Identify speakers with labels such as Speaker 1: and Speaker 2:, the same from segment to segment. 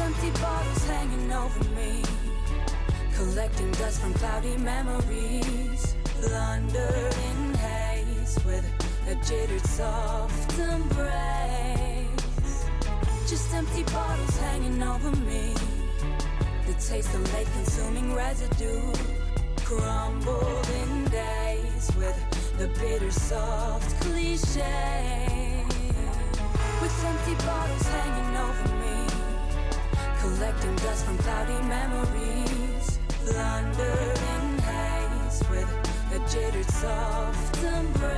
Speaker 1: Empty bottles hanging over me. Collecting dust from cloudy memories. Thunder in haze with a jittered soft embrace. Just empty bottles hanging over me. The taste of late consuming residue. Crumbled in days with the bitter soft cliche. With empty bottles hanging over me. Collecting dust from cloudy memories. Thunder in haze with a jittered soft embrace.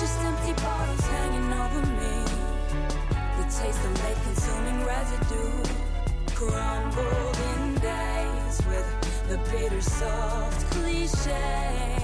Speaker 1: Just empty bottles hanging over me. The taste of late consuming residue. Crumbled in days with the bitter soft cliche.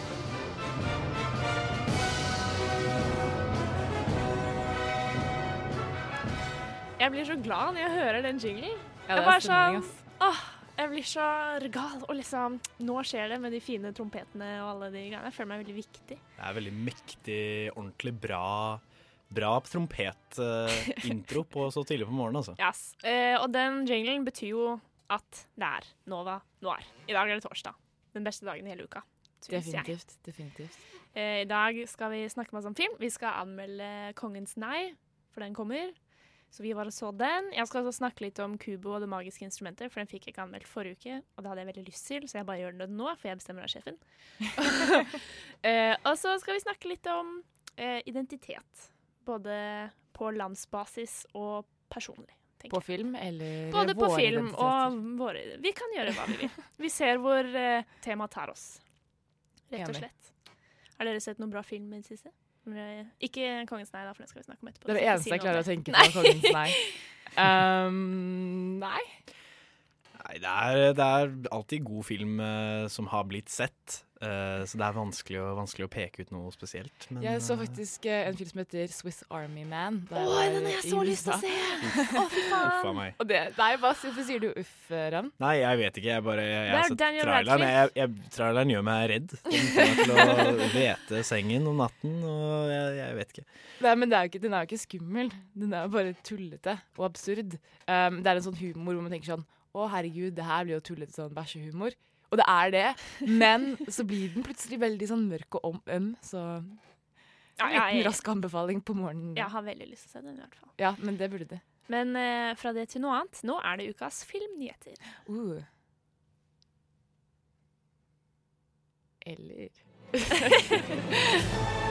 Speaker 2: Jeg blir så glad når jeg hører den jinglen.
Speaker 3: Ja,
Speaker 2: jeg
Speaker 3: er
Speaker 2: bare sånn, åh, jeg blir så regal. Og liksom, nå skjer det med de fine trompetene og alle de greiene. Jeg føler meg veldig viktig.
Speaker 4: Det er veldig mektig, ordentlig bra, bra trompetintro på så tidlig på morgenen, altså.
Speaker 2: Yes. Uh, og den jinglen betyr jo at det er Nova Noir. I dag er det torsdag. Den beste dagen i hele uka.
Speaker 3: Definitivt. definitivt.
Speaker 2: Eh, I dag skal vi snakke masse om film. Vi skal anmelde Kongens nei, for den kommer. Så vi bare så den. Jeg skal også snakke litt om Kubo og det magiske instrumentet, for den fikk jeg ikke anmeldt forrige uke, og det hadde jeg veldig lyst til, så jeg bare gjør den nå, for jeg bestemmer av sjefen. uh, og så skal vi snakke litt om uh, identitet. Både på landsbasis og personlig. tenker
Speaker 3: På film eller
Speaker 2: Både på film og våre Vi kan gjøre hva vi vil. Vi ser hvor uh, temaet tar oss, rett og slett. Har dere sett noen bra film i det siste? Ikke Kongens nei, da, for den skal vi snakke om etterpå.
Speaker 3: Det er det eneste
Speaker 2: si
Speaker 3: jeg klarer å tenke på. Kongens nei. Um, nei.
Speaker 4: Nei, det er, det er alltid god film uh, som har blitt sett, eh, så det er vanskelig å, vanskelig å peke ut noe spesielt. Men,
Speaker 3: Jeg så
Speaker 4: eh,
Speaker 3: faktisk uh, en film som heter Swiss Army Man.
Speaker 2: Å, den har jeg så lyst til å se! Å, fy
Speaker 4: Uff
Speaker 2: faen!
Speaker 3: Og det, nei, hva hvorfor sier du uff, Ravn?
Speaker 4: Nei, jeg vet ikke. Jeg bare jeg, jeg har sett traileren. Jeg, jeg, traileren gjør meg redd. Den kommer til å hvete sengen om natten, og jeg, jeg vet ikke.
Speaker 3: Nei, men det er ikke, den er jo ikke skummel. Den er jo bare tullete og absurd. Um, det er en sånn humor hvor man tenker sånn Å, herregud, det her blir jo tullete sånn bæsjehumor. Og det er det, men så blir den plutselig veldig sånn mørk og om, øm, så En liten rask anbefaling på morgenen.
Speaker 2: jeg har veldig lyst til å se den, i hvert fall.
Speaker 3: Ja, men det burde det.
Speaker 2: Men eh, fra det til noe annet. Nå er det ukas filmnyheter.
Speaker 3: Uh. Eller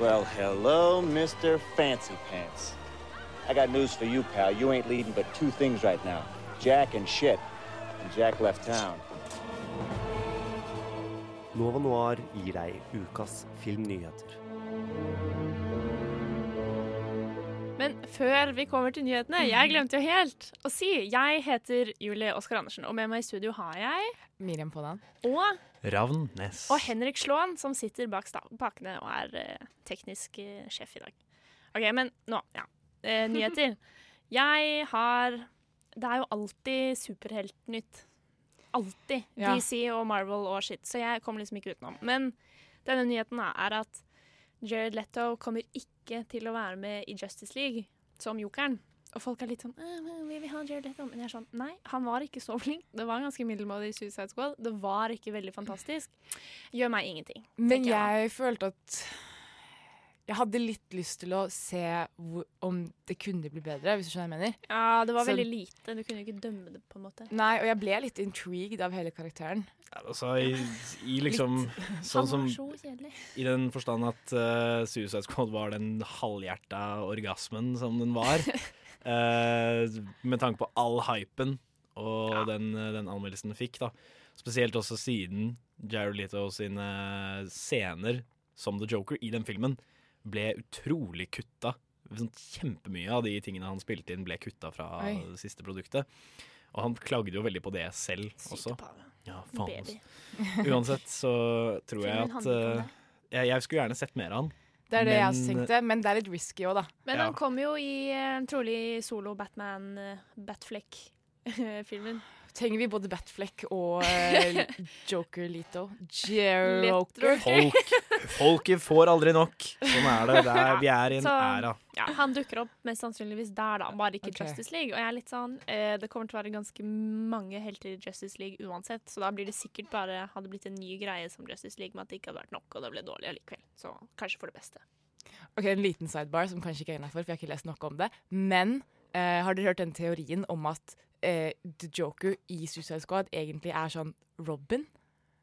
Speaker 5: Well, hello, Mr. Fancy Pants. I got news for you, pal. You ain't leading but two things right now Jack and shit. And Jack left town.
Speaker 6: Nova Noir gir deg ukas filmnyheter.
Speaker 2: Men før vi kommer til nyhetene, jeg glemte jo helt å si Jeg heter Julie Oskar Andersen, og med meg i studio har jeg
Speaker 3: Miriam Poddan.
Speaker 2: og,
Speaker 4: Ravn Ness.
Speaker 2: og Henrik Slåen, som sitter bak pakene og er eh, teknisk eh, sjef i dag. OK, men nå, ja. Eh, nyheter. Jeg har Det er jo alltid superheltnytt. Alltid.
Speaker 3: Ja.
Speaker 2: DC og Marvel og shit, så jeg kommer liksom ikke utenom. Men denne nyheten er at Jared Leto kommer ikke til å være med i Justice League som jokeren. Og folk er litt sånn vil Vi vil ha Jared Leto. Men jeg er sånn Nei, han var ikke så flink. Det var ganske middelmådig i Suicide Squad. Det var ikke veldig fantastisk. Gjør meg ingenting.
Speaker 3: Men
Speaker 2: jeg.
Speaker 3: jeg følte at jeg hadde litt lyst til å se hvor, om det kunne bli bedre, hvis du skjønner hva jeg mener.
Speaker 2: Ja, det var
Speaker 3: Så-
Speaker 2: veldig lite. Du kunne ikke dømme det, på en måte.
Speaker 3: Nei, og jeg ble litt intrigued av hele karakteren.
Speaker 4: Ja, Altså, i, i liksom Sånn som
Speaker 2: han var så kjedelig.
Speaker 4: I den forstand at uh, Suicide Squad var den halvhjerta orgasmen som den var. uh, med tanke på all hypen og den, den anmeldelsen den fikk. da Spesielt også siden Jared Leto sine scener som The Joker i den filmen ble utrolig kutta. Sånn kjempemye av de tingene han spilte inn, ble kutta fra
Speaker 3: Oi.
Speaker 4: det siste produktet. Og han klagde jo veldig på det selv også. Ja, faen.
Speaker 2: Baby.
Speaker 4: altså. Uansett så tror jeg at eh, jeg, jeg skulle gjerne sett mer av han.
Speaker 3: Det er det jeg også tenkte, men det er litt risky òg, da.
Speaker 2: Men
Speaker 4: Ja.
Speaker 2: han kommer jo i uh, trolig solo Batman uh, Batfleck-filmen.
Speaker 3: Trenger vi både Batfleck og eh, Joker Lito? Joker.
Speaker 4: Folk, folket får aldri nok. Sånn er det. det er, vi er i en
Speaker 2: Så-
Speaker 4: æra.
Speaker 2: Ja, han dukker opp mest sannsynligvis der, da, bare ikke i
Speaker 3: Ok.
Speaker 2: Justice League. Og jeg er litt sånn eh, Det kommer til å være ganske mange helter i Justice League uansett, så da blir det sikkert bare hadde blitt en ny greie som Justice League med at det ikke hadde vært nok, og det ble dårlig allikevel. Så kanskje for det beste.
Speaker 3: Ok, En liten sidebar som kanskje ikke er innafor, for jeg har ikke lest noe om det. Men eh, har dere hørt den teorien om at eh, The Joker i Suicide Squad egentlig er sånn Robin?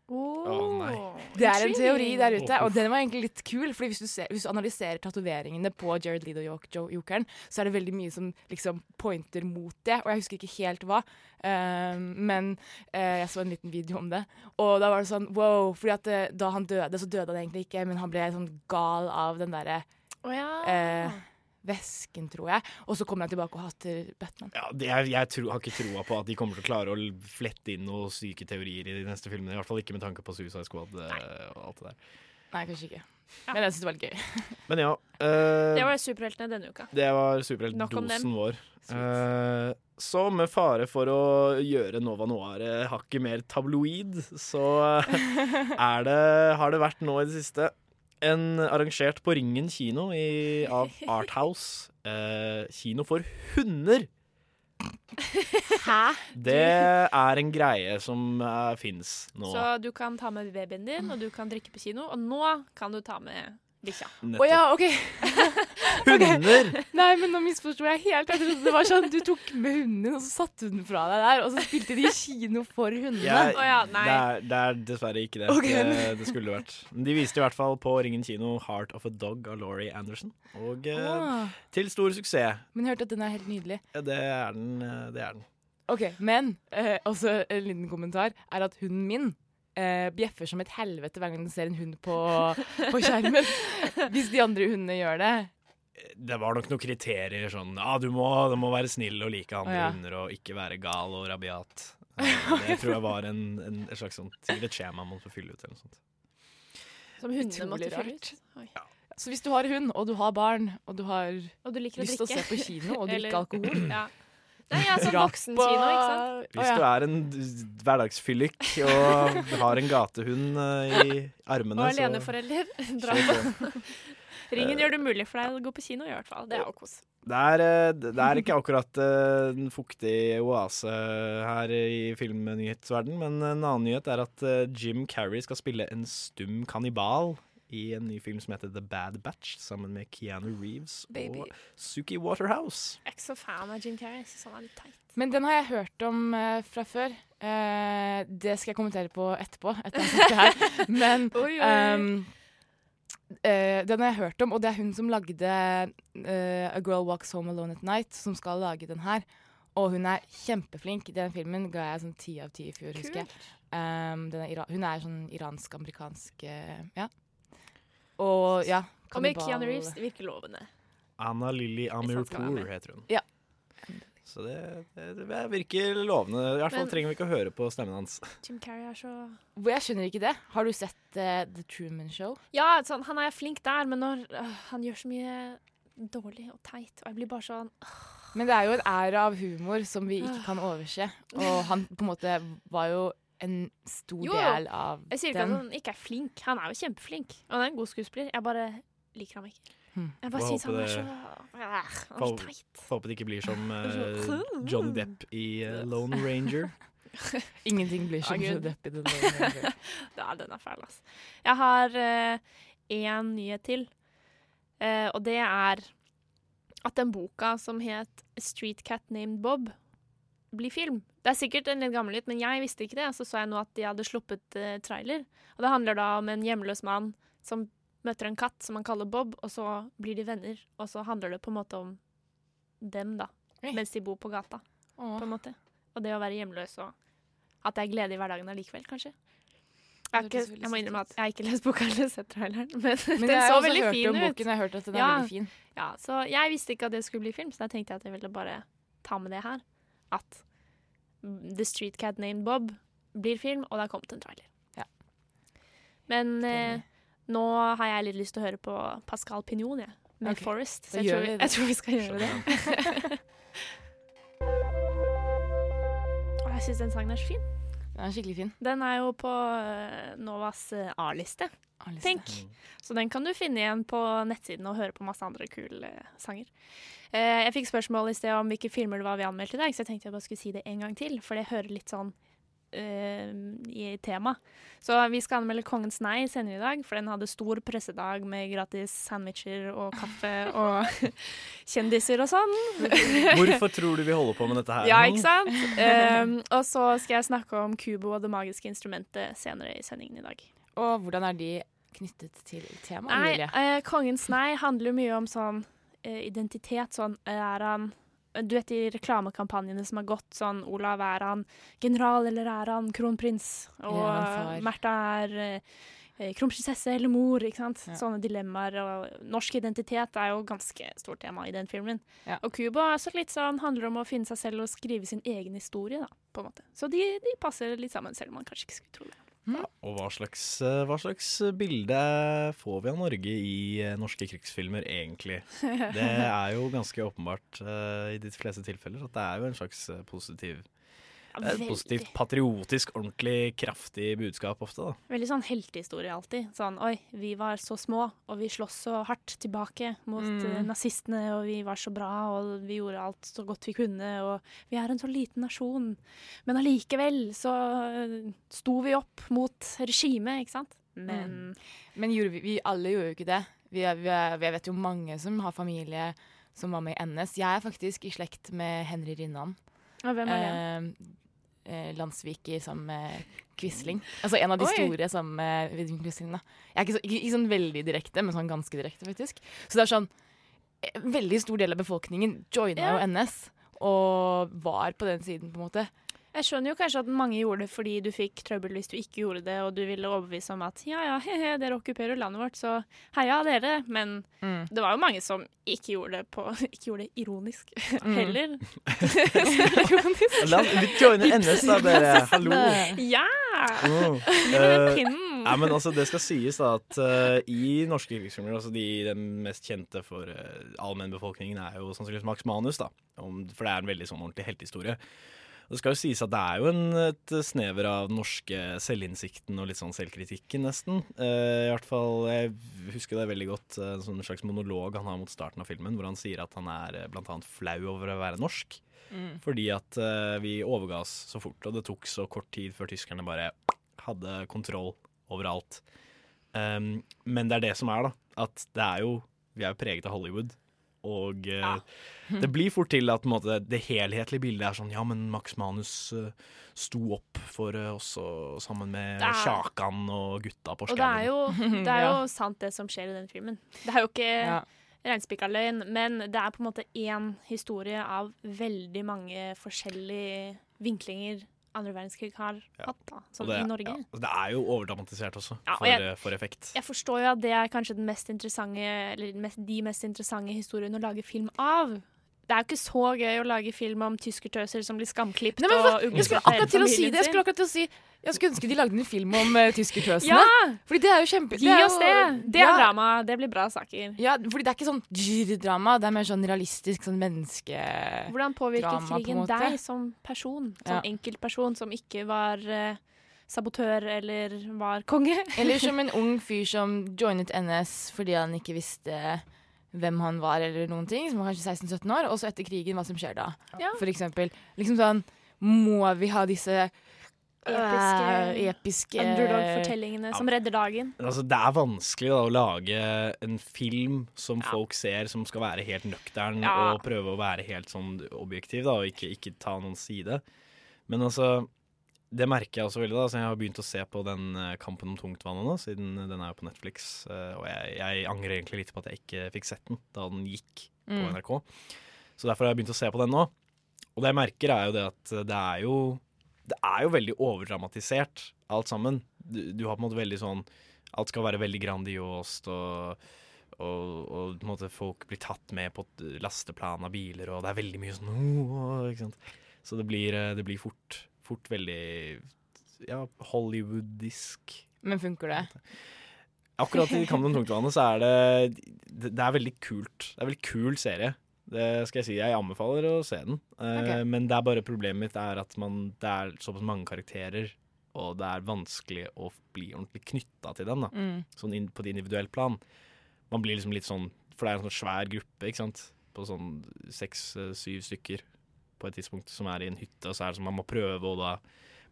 Speaker 2: Oh,
Speaker 4: nei.
Speaker 3: Det er en teori der ute, og den var egentlig litt kul. Fordi hvis du, ser, hvis du analyserer tatoveringene på Jared Jok- Jo- Jokeren, så er det veldig mye som liksom pointer mot det. Og jeg husker ikke helt hva, ehm, men uh, jeg så en liten video om det. Og da var det sånn wow, fordi at uh, da han døde, så døde han egentlig ikke, men han ble sånn gal av den derre
Speaker 2: oh, ja.
Speaker 3: Eh, væsken, tror jeg. Og så kommer han tilbake og hater Batman.
Speaker 4: Ja, det, jeg jeg tror, har ikke troa på at de kommer til å klare å flette inn noen syke teorier i de neste filmene. I hvert fall ikke med tanke på Suicide Squad Nei. og alt det der.
Speaker 3: Nei, kanskje ikke. Men jeg syns det var litt gøy.
Speaker 4: Men ja. Uh,
Speaker 2: Det var superheltene denne uka.
Speaker 4: Det var superheltdosen vår. Uh, så med fare for å gjøre Nova Noir eh, hakket mer tabloid, så eh, er det, har det vært nå i det siste en arrangert på Ringen kino i, av Arthouse. Eh, kino for hunder.
Speaker 2: Hæ?
Speaker 4: Det er en greie som uh, fins nå.
Speaker 2: Så du kan ta med babyen din, og du kan drikke på kino, og nå kan du ta med bikkja.
Speaker 3: Å ja, OK.
Speaker 4: Hunder!
Speaker 3: Nei, men nå misforsto jeg helt. Jeg trodde det var sånn du tok med hunden din, og så satte du den fra deg der, og så spilte de kino for hundene.
Speaker 4: Ja,
Speaker 2: oh, ja, nei.
Speaker 4: det, er, det er dessverre ikke det.
Speaker 3: Okay.
Speaker 4: det. Det skulle det vært. Men De viste i hvert fall på Ringen kino 'Heart of a Dog' av Laurie Anderson. Og eh,
Speaker 3: Ah,
Speaker 4: til stor suksess.
Speaker 3: men jeg hørte at den er helt nydelig.
Speaker 4: Ja, Det er den. eh, Det er den.
Speaker 3: Ok, Men eh, også en liten kommentar er at hunden min eh, bjeffer som et helvete hver gang den ser en hund på, på skjermen. Hvis de andre hundene gjør det.
Speaker 4: Det var nok noen kriterier sånn Ja, du må, du må være snill og like andre
Speaker 3: oh, ja.
Speaker 4: hunder og ikke være gal og rabiat. Eh, Det tror jeg var en, en, en slags sånn, et skjema man måtte fylle ut. eller noe sånt.
Speaker 2: Som hundene måtte fylle ut. Ja.
Speaker 3: Så hvis du har hund, og du har barn, og du har
Speaker 2: Og du liker
Speaker 3: lyst til å se på kino og
Speaker 2: Eller-
Speaker 3: liker alkohol
Speaker 2: Ja. Nei, jeg er sånn voksenkino, ikke sant?
Speaker 4: Hvis du er en hverdagsfyllik og har en gatehund eh, i armene,
Speaker 2: Og
Speaker 4: så
Speaker 2: aleneforelder. Dra på. Ringen gjør det mulig for deg å gå på kino, i hvert fall. Det er jo kos.
Speaker 4: Det er, eh, det er ikke akkurat eh, en fuktig oase her i filmnyhetsverdenen, men en annen nyhet er at Jim Carrey skal spille en stum kannibal i en ny film som heter The Bad Batch, sammen med Keanu Reeves
Speaker 3: Baby.
Speaker 4: og Suki Waterhouse.
Speaker 2: Jeg er ikke så fan av Jim Carrey. Jeg synes han er litt teit.
Speaker 3: Men den har jeg hørt om uh, fra før. Uh, det skal jeg kommentere på etterpå. Etter jeg har det her. Men
Speaker 2: Oi, oi.
Speaker 3: Um, Uh, den har jeg hørt om, og det er hun som lagde uh, A Girl Walks Home Alone at Night, som skal lage den her. Og hun er kjempeflink. Den filmen ga jeg sånn ti av ti i fjor, husker jeg. Um, den er hun er sånn iransk-amerikansk uh, Ja. Og ja.
Speaker 2: Og med Keanu Reeves, virker lovende.
Speaker 4: Anna Lilly Amirpour heter hun.
Speaker 3: Ja.
Speaker 4: Så det, det, det virker lovende. I hvert fall
Speaker 2: Men-
Speaker 4: trenger vi ikke å høre på stemmen hans.
Speaker 2: Jim Carrey er så
Speaker 3: Hvor jeg skjønner ikke det. Har du sett uh, The Truman Show?
Speaker 2: Ja, sånn, han er flink der, men når øh, han gjør så mye dårlig og teit, og jeg blir bare sånn
Speaker 3: Men det er jo en æra av humor som vi ikke kan overse. Og han på en måte var jo en stor
Speaker 2: Jo,
Speaker 3: del av
Speaker 2: Jeg sier ikke
Speaker 3: den.
Speaker 2: at han ikke er flink. Han er jo kjempeflink. Og han er en god skuespiller. Jeg bare liker ham ikke.
Speaker 3: Hmm.
Speaker 2: Jeg bare syns han er så Han er teit.
Speaker 4: Får håpe det ikke blir som uh, John Depp i uh, Lone Ranger.
Speaker 3: Ingenting blir som John Depp i den Ranger
Speaker 2: Ja, den er fæl, altså. Jeg har én nyhet til, eh, og det er at den boka som het 'Street Cat Named Bob' blir film. Det er sikkert en litt gammel nyhet, men jeg visste ikke det. Så så jeg nå at de hadde sluppet eh, trailer. Og det handler da om en hjemløs mann som møter en katt som han kaller Bob, og så blir de venner. Og så handler det på en måte om dem, da. Mens de bor på gata.
Speaker 3: Åh.
Speaker 2: på en måte. Og det å være hjemløs og at det er glede i hverdagen allikevel, kanskje. Jeg, ikke, jeg må innrømme at jeg har ikke lest boka eller sett traileren, men,
Speaker 3: Men
Speaker 2: den så veldig fin ut.
Speaker 3: boken, jeg har hørt at den er veldig fin.
Speaker 2: Ja, så jeg visste ikke at det skulle bli film, så da tenkte jeg at jeg ville bare ta med det her. At The Street Cat Named Bob blir film, og det har kommet en trailer.
Speaker 3: Ja.
Speaker 2: Men eh, nå har jeg litt lyst til å høre på Pascal Pignon, jeg. Med
Speaker 3: okay.
Speaker 2: Forest. Så jeg tror, jeg tror vi skal gjøre det. Og jeg syns den sangen er så fin.
Speaker 3: Den er skikkelig fin.
Speaker 2: Den er jo på eh, Novas eh, A-liste. Tenk. Så den kan du finne igjen på nettsiden og høre på masse andre kule sanger. Eh, jeg fikk spørsmål i sted om hvilke filmer det var vi anmeldte i dag, så jeg tenkte jeg bare skulle si det en gang til, for det hører litt sånn eh, i tema. Så vi skal anmelde Kongens nei senere i dag, for den hadde stor pressedag med gratis sandwicher og kaffe og kjendiser og sånn.
Speaker 4: Hvorfor tror du vi holder på med dette her?
Speaker 2: Ja, ikke sant? Um, og så skal jeg snakke om Kubo og det magiske instrumentet senere i sendingen i dag.
Speaker 3: Og hvordan er de knyttet til temaet,
Speaker 2: Nei, eh, Kongens nei handler jo mye om sånn identitet. Sånn er han Du vet de reklamekampanjene som har gått sånn Olav, er han general eller er han kronprins? Og
Speaker 3: ja.
Speaker 2: Märtha er eh, kronprinsesse eller mor, ikke sant?
Speaker 3: Ja.
Speaker 2: Sånne dilemmaer. Og norsk identitet er jo ganske stort tema i den filmen.
Speaker 3: Ja.
Speaker 2: Og Cuba så litt sånn, handler om å finne seg selv og skrive sin egen historie, da, på en måte. Så de, de passer litt sammen, selv om man kanskje ikke skulle tro det.
Speaker 4: Og hva slags, eh, hva slags bilde får vi av Norge i eh, norske krigsfilmer, egentlig? Det er jo ganske åpenbart uh, i de fleste tilfeller at det er jo en slags positiv det er et positivt, patriotisk, ordentlig kraftig budskap ofte, da.
Speaker 2: Veldig sånn heltehistorie alltid. Sånn oi, vi var så små, og vi sloss så hardt tilbake mot
Speaker 3: Mm.
Speaker 2: eh, nazistene, og vi var så bra, og vi gjorde alt så godt vi kunne, og vi er en så liten nasjon. Men allikevel så eh, sto vi opp mot regimet, ikke sant? Men
Speaker 3: Men gjorde vi, vi alle gjorde jo ikke det. Vi, vi jeg vet jo mange som har familie som var med i NS. Jeg er faktisk i slekt med Henry Rinnan.
Speaker 2: Og hvem er det?
Speaker 3: Eh, eh, landssviker sammen med Quisling. Altså en av de
Speaker 2: Oi.
Speaker 3: store sammen med Vidun Quisling. Da. Jeg er ikke, så, ikke, ikke sånn veldig direkte, men sånn ganske direkte, faktisk. Så det er sånn En veldig stor del av befolkningen joina
Speaker 2: Ja.
Speaker 3: jo NS. Og var på den siden, på en måte.
Speaker 2: Jeg skjønner jo kanskje at mange gjorde det fordi du fikk trøbbel hvis du ikke gjorde det, og du ville overbevise om at ja ja, he-he, dere okkuperer landet vårt, så heia dere. Men
Speaker 3: Mm.
Speaker 2: det var jo mange som ikke gjorde det, på, ikke gjorde det ironisk
Speaker 3: Mm.
Speaker 2: heller.
Speaker 4: La vi joine NS, da, dere. Hallo.
Speaker 2: Ja!
Speaker 4: Oh.
Speaker 2: Den pinnen.
Speaker 4: Ja, men altså, Det skal sies da at uh, i norske krigsfilmer, altså de, den mest kjente for uh, allmennbefolkningen, er jo sannsynligvis Max Manus. da, om, For det er en veldig sånn ordentlig heltehistorie. Det skal jo sies at det er jo en, et snever av den norske selvinnsikten og litt sånn selvkritikken, nesten. Uh, I hvert fall, Jeg husker det veldig godt, eh, en sånn slags monolog han har mot starten av filmen, hvor han sier at han er bl.a. blant annet flau over å være norsk.
Speaker 3: Mm.
Speaker 4: Fordi at uh, vi overga oss så fort, og det tok så kort tid før tyskerne bare hadde kontroll overalt. Um, men det er det som er, da. At det er jo Vi er jo preget av Hollywood. Og ja. det blir fort til at på en måte, det helhetlige bildet er sånn Ja, men Max Manus uh, sto opp for uh, oss og, sammen med
Speaker 2: sjakan er-
Speaker 4: og gutta på
Speaker 2: Og det er jo, det er
Speaker 3: Ja.
Speaker 2: jo sant det som skjer i den filmen. Det er jo ikke
Speaker 3: Ja.
Speaker 2: regnspikka løgn, men det er på en måte én historie av veldig mange forskjellige vinklinger andre verdenskrig har hatt, da, sånn
Speaker 4: det,
Speaker 2: i Norge.
Speaker 4: Ja, og det er jo overdramatisert også,
Speaker 2: Ja, og
Speaker 4: for,
Speaker 2: jeg-
Speaker 4: eh, for effekt.
Speaker 2: Jeg forstår jo at det er kanskje den mest eller mest, de mest interessante historiene å lage film av. Det er jo ikke så gøy å lage film om tyskertøser som blir skamklipt.
Speaker 3: Nei, men,
Speaker 2: og
Speaker 3: jeg skulle akkurat til å si det. Jeg skulle akkurat til å si Jeg skulle ønske de lagde en film om uh, tyskertøsene.
Speaker 2: Ja!
Speaker 3: Fordi det er jo kjempe...
Speaker 2: Gi
Speaker 3: er
Speaker 2: oss
Speaker 3: jo-
Speaker 2: det! Det er
Speaker 3: Ja.
Speaker 2: drama. Det blir bra saker.
Speaker 3: Ja, fordi det er ikke sånn drama, det er mer sånn realistisk sånn menneskedrama.
Speaker 2: Hvordan påvirket
Speaker 3: på
Speaker 2: krigen
Speaker 3: måte.
Speaker 2: deg som person? Som
Speaker 3: Ja.
Speaker 2: enkeltperson som ikke var uh, sabotør eller var konge?
Speaker 3: Eller som en ung fyr som joinet NS fordi han ikke visste hvem han var eller noen ting, som var kanskje 16-17 år, og så etter krigen, hva som skjer da.
Speaker 2: Ja.
Speaker 3: For eksempel, liksom sånn, må vi ha disse
Speaker 2: Episke-
Speaker 3: øh, episke
Speaker 2: Underdog-fortellingene som redder dagen.
Speaker 4: Altså, det er vanskelig da, å lage en film som
Speaker 2: Ja.
Speaker 4: folk ser, som skal være helt nøktern
Speaker 2: Ja.
Speaker 4: og prøve å være helt sånn objektiv, da, og ikke, ikke ta noen side. Men altså, det merker jeg også veldig, da. Så jeg har begynt å se på den eh, Kampen om tungtvannet nå, siden den er jo på Netflix. eh, og jeg, jeg angrer egentlig litt på at jeg ikke fikk sett den da den gikk på
Speaker 3: Mm.
Speaker 4: NRK. Så derfor har jeg begynt å se på den nå. Og det jeg merker, er jo det at det er jo Det er jo veldig overdramatisert, alt sammen. Du, du har på en måte veldig sånn Alt skal være veldig grandiost, og, og, og på en måte folk blir tatt med på lasteplan av biler, og det er veldig mye sånn «Åh», ikke sant? Så det blir, eh, det blir fort, fort veldig ja, Hollywoodisk.
Speaker 3: Men funker det?
Speaker 4: Akkurat i Kampen om tungtvannet så er det, det er veldig kult. Det er en veldig kul serie. Det skal jeg si. Jeg anbefaler å se den.
Speaker 3: Okay.
Speaker 4: Men det er bare problemet mitt er at man, det er såpass mange karakterer, og det er vanskelig å bli ordentlig knytta til dem. da
Speaker 3: Mm.
Speaker 4: Sånn inn, På et individuelt plan. Man blir liksom litt sånn For det er en sånn svær gruppe, ikke sant. På sånn seks-syv stykker på et tidspunkt som er i en hytte, og så er det som man må prøve å da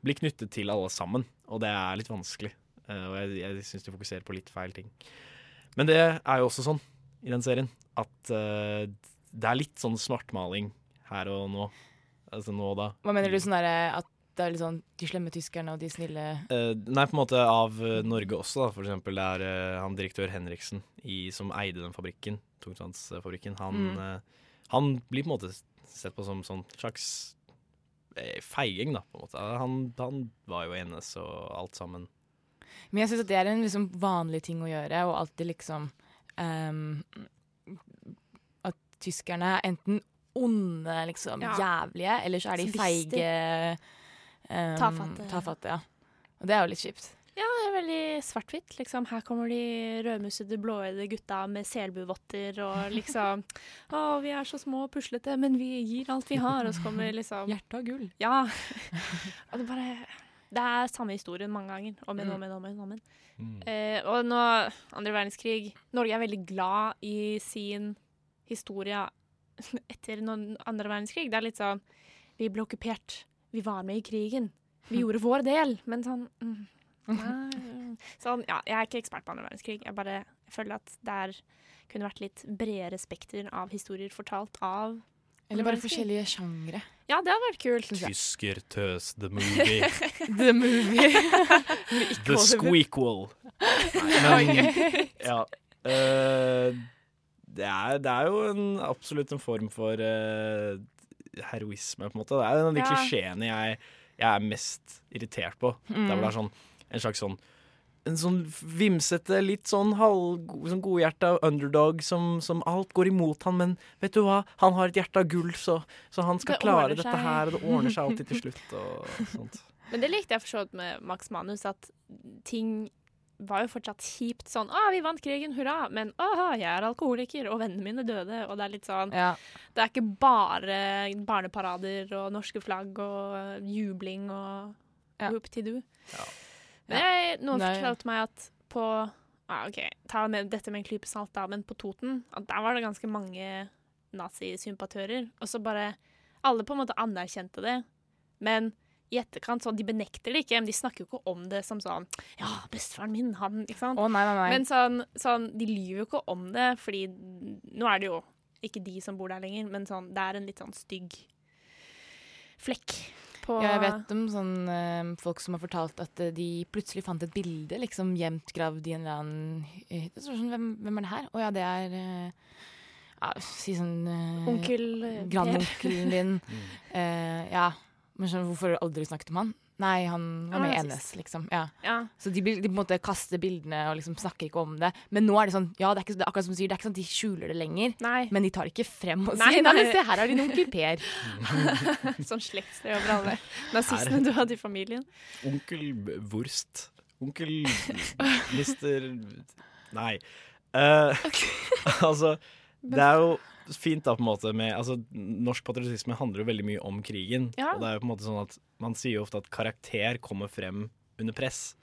Speaker 4: bli knyttet til alle sammen. Og det er litt vanskelig. Eh, og jeg, jeg syns de fokuserer på litt feil ting. Men det er jo også sånn i den serien at uh, det er litt sånn svartmaling her og nå. Altså nå og da.
Speaker 3: Hva mener du sånn derre at det er litt sånn de slemme tyskerne og de snille
Speaker 4: uh, nei, på en måte av Norge også, da. For eksempel det er uh, han direktør Henriksen i, som eide den fabrikken, tungtvannsfabrikken. Han,
Speaker 3: Mm.
Speaker 4: Han blir på en måte sett på som sånn slags eh, feiging, da, på en måte. Han, han var jo enes og alt sammen.
Speaker 3: Men jeg syns at det er en liksom vanlig ting å gjøre, og alltid liksom um, At tyskerne er enten onde, liksom
Speaker 2: Ja.
Speaker 3: jævlige, eller så er de feige um,
Speaker 2: Tafatte.
Speaker 3: tafatte. Ja. Og det er jo litt kjipt.
Speaker 2: Ja, det er veldig svart-hvitt. Liksom. Her kommer de rødmussede, blåøyde gutta med selbuvotter og liksom Å, vi er så små og puslete, men vi gir alt vi har. Og så kommer liksom
Speaker 3: Hjertet av gull.
Speaker 2: Ja. Og det bare Det er samme historien mange ganger. Om igjen, om igjen, om igjen. Om igjen. Eh, og nå, andre verdenskrig Norge er veldig glad i sin historie etter andre verdenskrig. Det er litt sånn Vi ble okkupert. Vi var med i krigen. Vi gjorde vår del. Men sånn mm, Sånn, ja, Jeg er ikke ekspert på andre verdenskrig. Jeg bare jeg føler at det er, kunne vært litt bredere spekter av historier fortalt av
Speaker 3: Eller bare forskjellige sjangre.
Speaker 2: Ja, det hadde vært kult.
Speaker 4: Tysker tøs the movie.
Speaker 3: The movie.
Speaker 4: the squeakquel. Men ja. Uh, det, er, det er jo en, absolutt en form for uh, heroisme, på en måte. Det er en av de
Speaker 2: Ja.
Speaker 4: klisjeene jeg, jeg er mest irritert på.
Speaker 3: Mm.
Speaker 4: Der hvor det er sånn, en slags sånn en sånn vimsete, litt sånn halv sånn godhjerta underdog som, som alt går imot han, men vet du hva, han har et hjerte av gull, så, så han skal
Speaker 2: Det
Speaker 4: klare dette her, og det ordner seg alltid til slutt. Og sånt.
Speaker 2: Men det likte jeg for så vidt med Max Manus, at ting var jo fortsatt kjipt. Sånn 'Å, vi vant krigen, hurra!' Men 'Å, jeg er alkoholiker, og vennene mine døde.' Og det er litt sånn
Speaker 3: Ja.
Speaker 2: Det er ikke bare barneparader og norske flagg og jubling og
Speaker 3: Ja.
Speaker 2: whoop-ti-do.
Speaker 4: Ja.
Speaker 2: Men jeg, noen
Speaker 3: Nei.
Speaker 2: fortalte meg at på ja, OK, ta med dette med en klype salt, da, men på Toten at der var det ganske mange nazisympatører. Og så bare Alle på en måte anerkjente det, men i etterkant så De benekter det ikke, men de snakker jo ikke om det som sånn Ja, bestefaren min, han Ikke sant?
Speaker 3: Å, nei, nei, nei.
Speaker 2: Men sånn, sånn, de lyver jo ikke om det, fordi nå er det jo ikke de som bor der lenger, men sånn, det er en litt sånn stygg flekk på
Speaker 3: Ja, jeg vet om sånn eh, folk som har fortalt at eh, de plutselig fant et bilde liksom gjemt gravd i en eller annen hytte. Så sånn, hvem, hvem er det her? Å ja, det er eh, ja, Si sånn
Speaker 2: Onkel.
Speaker 3: Grandonkelen din. Eh, ja. Men sånn, hvorfor har du aldri snakket om han? Nei, han var med i NS, liksom. Ja.
Speaker 2: Ja.
Speaker 3: Så de, blir- de på en måte kaster bildene og liksom snakker ikke om det. Men nå er det sånn, ja, det er, ikke, det er akkurat som du sier, det er ikke sånn at de skjuler det lenger.
Speaker 2: Nei.
Speaker 3: Men de tar ikke frem og sier nei,
Speaker 2: nei.
Speaker 3: men se, her har de en onkel Per.
Speaker 2: sånn slektstre over alle nazistene du hadde i familien.
Speaker 4: Onkel Wurst. Onkel Mister Nei. Eh, altså, det er jo fint da på en måte med altså, Norsk patriotisme handler jo veldig mye om krigen.
Speaker 2: Ja.
Speaker 4: Og det er jo på en måte sånn at Man sier jo ofte at karakter kommer frem under press.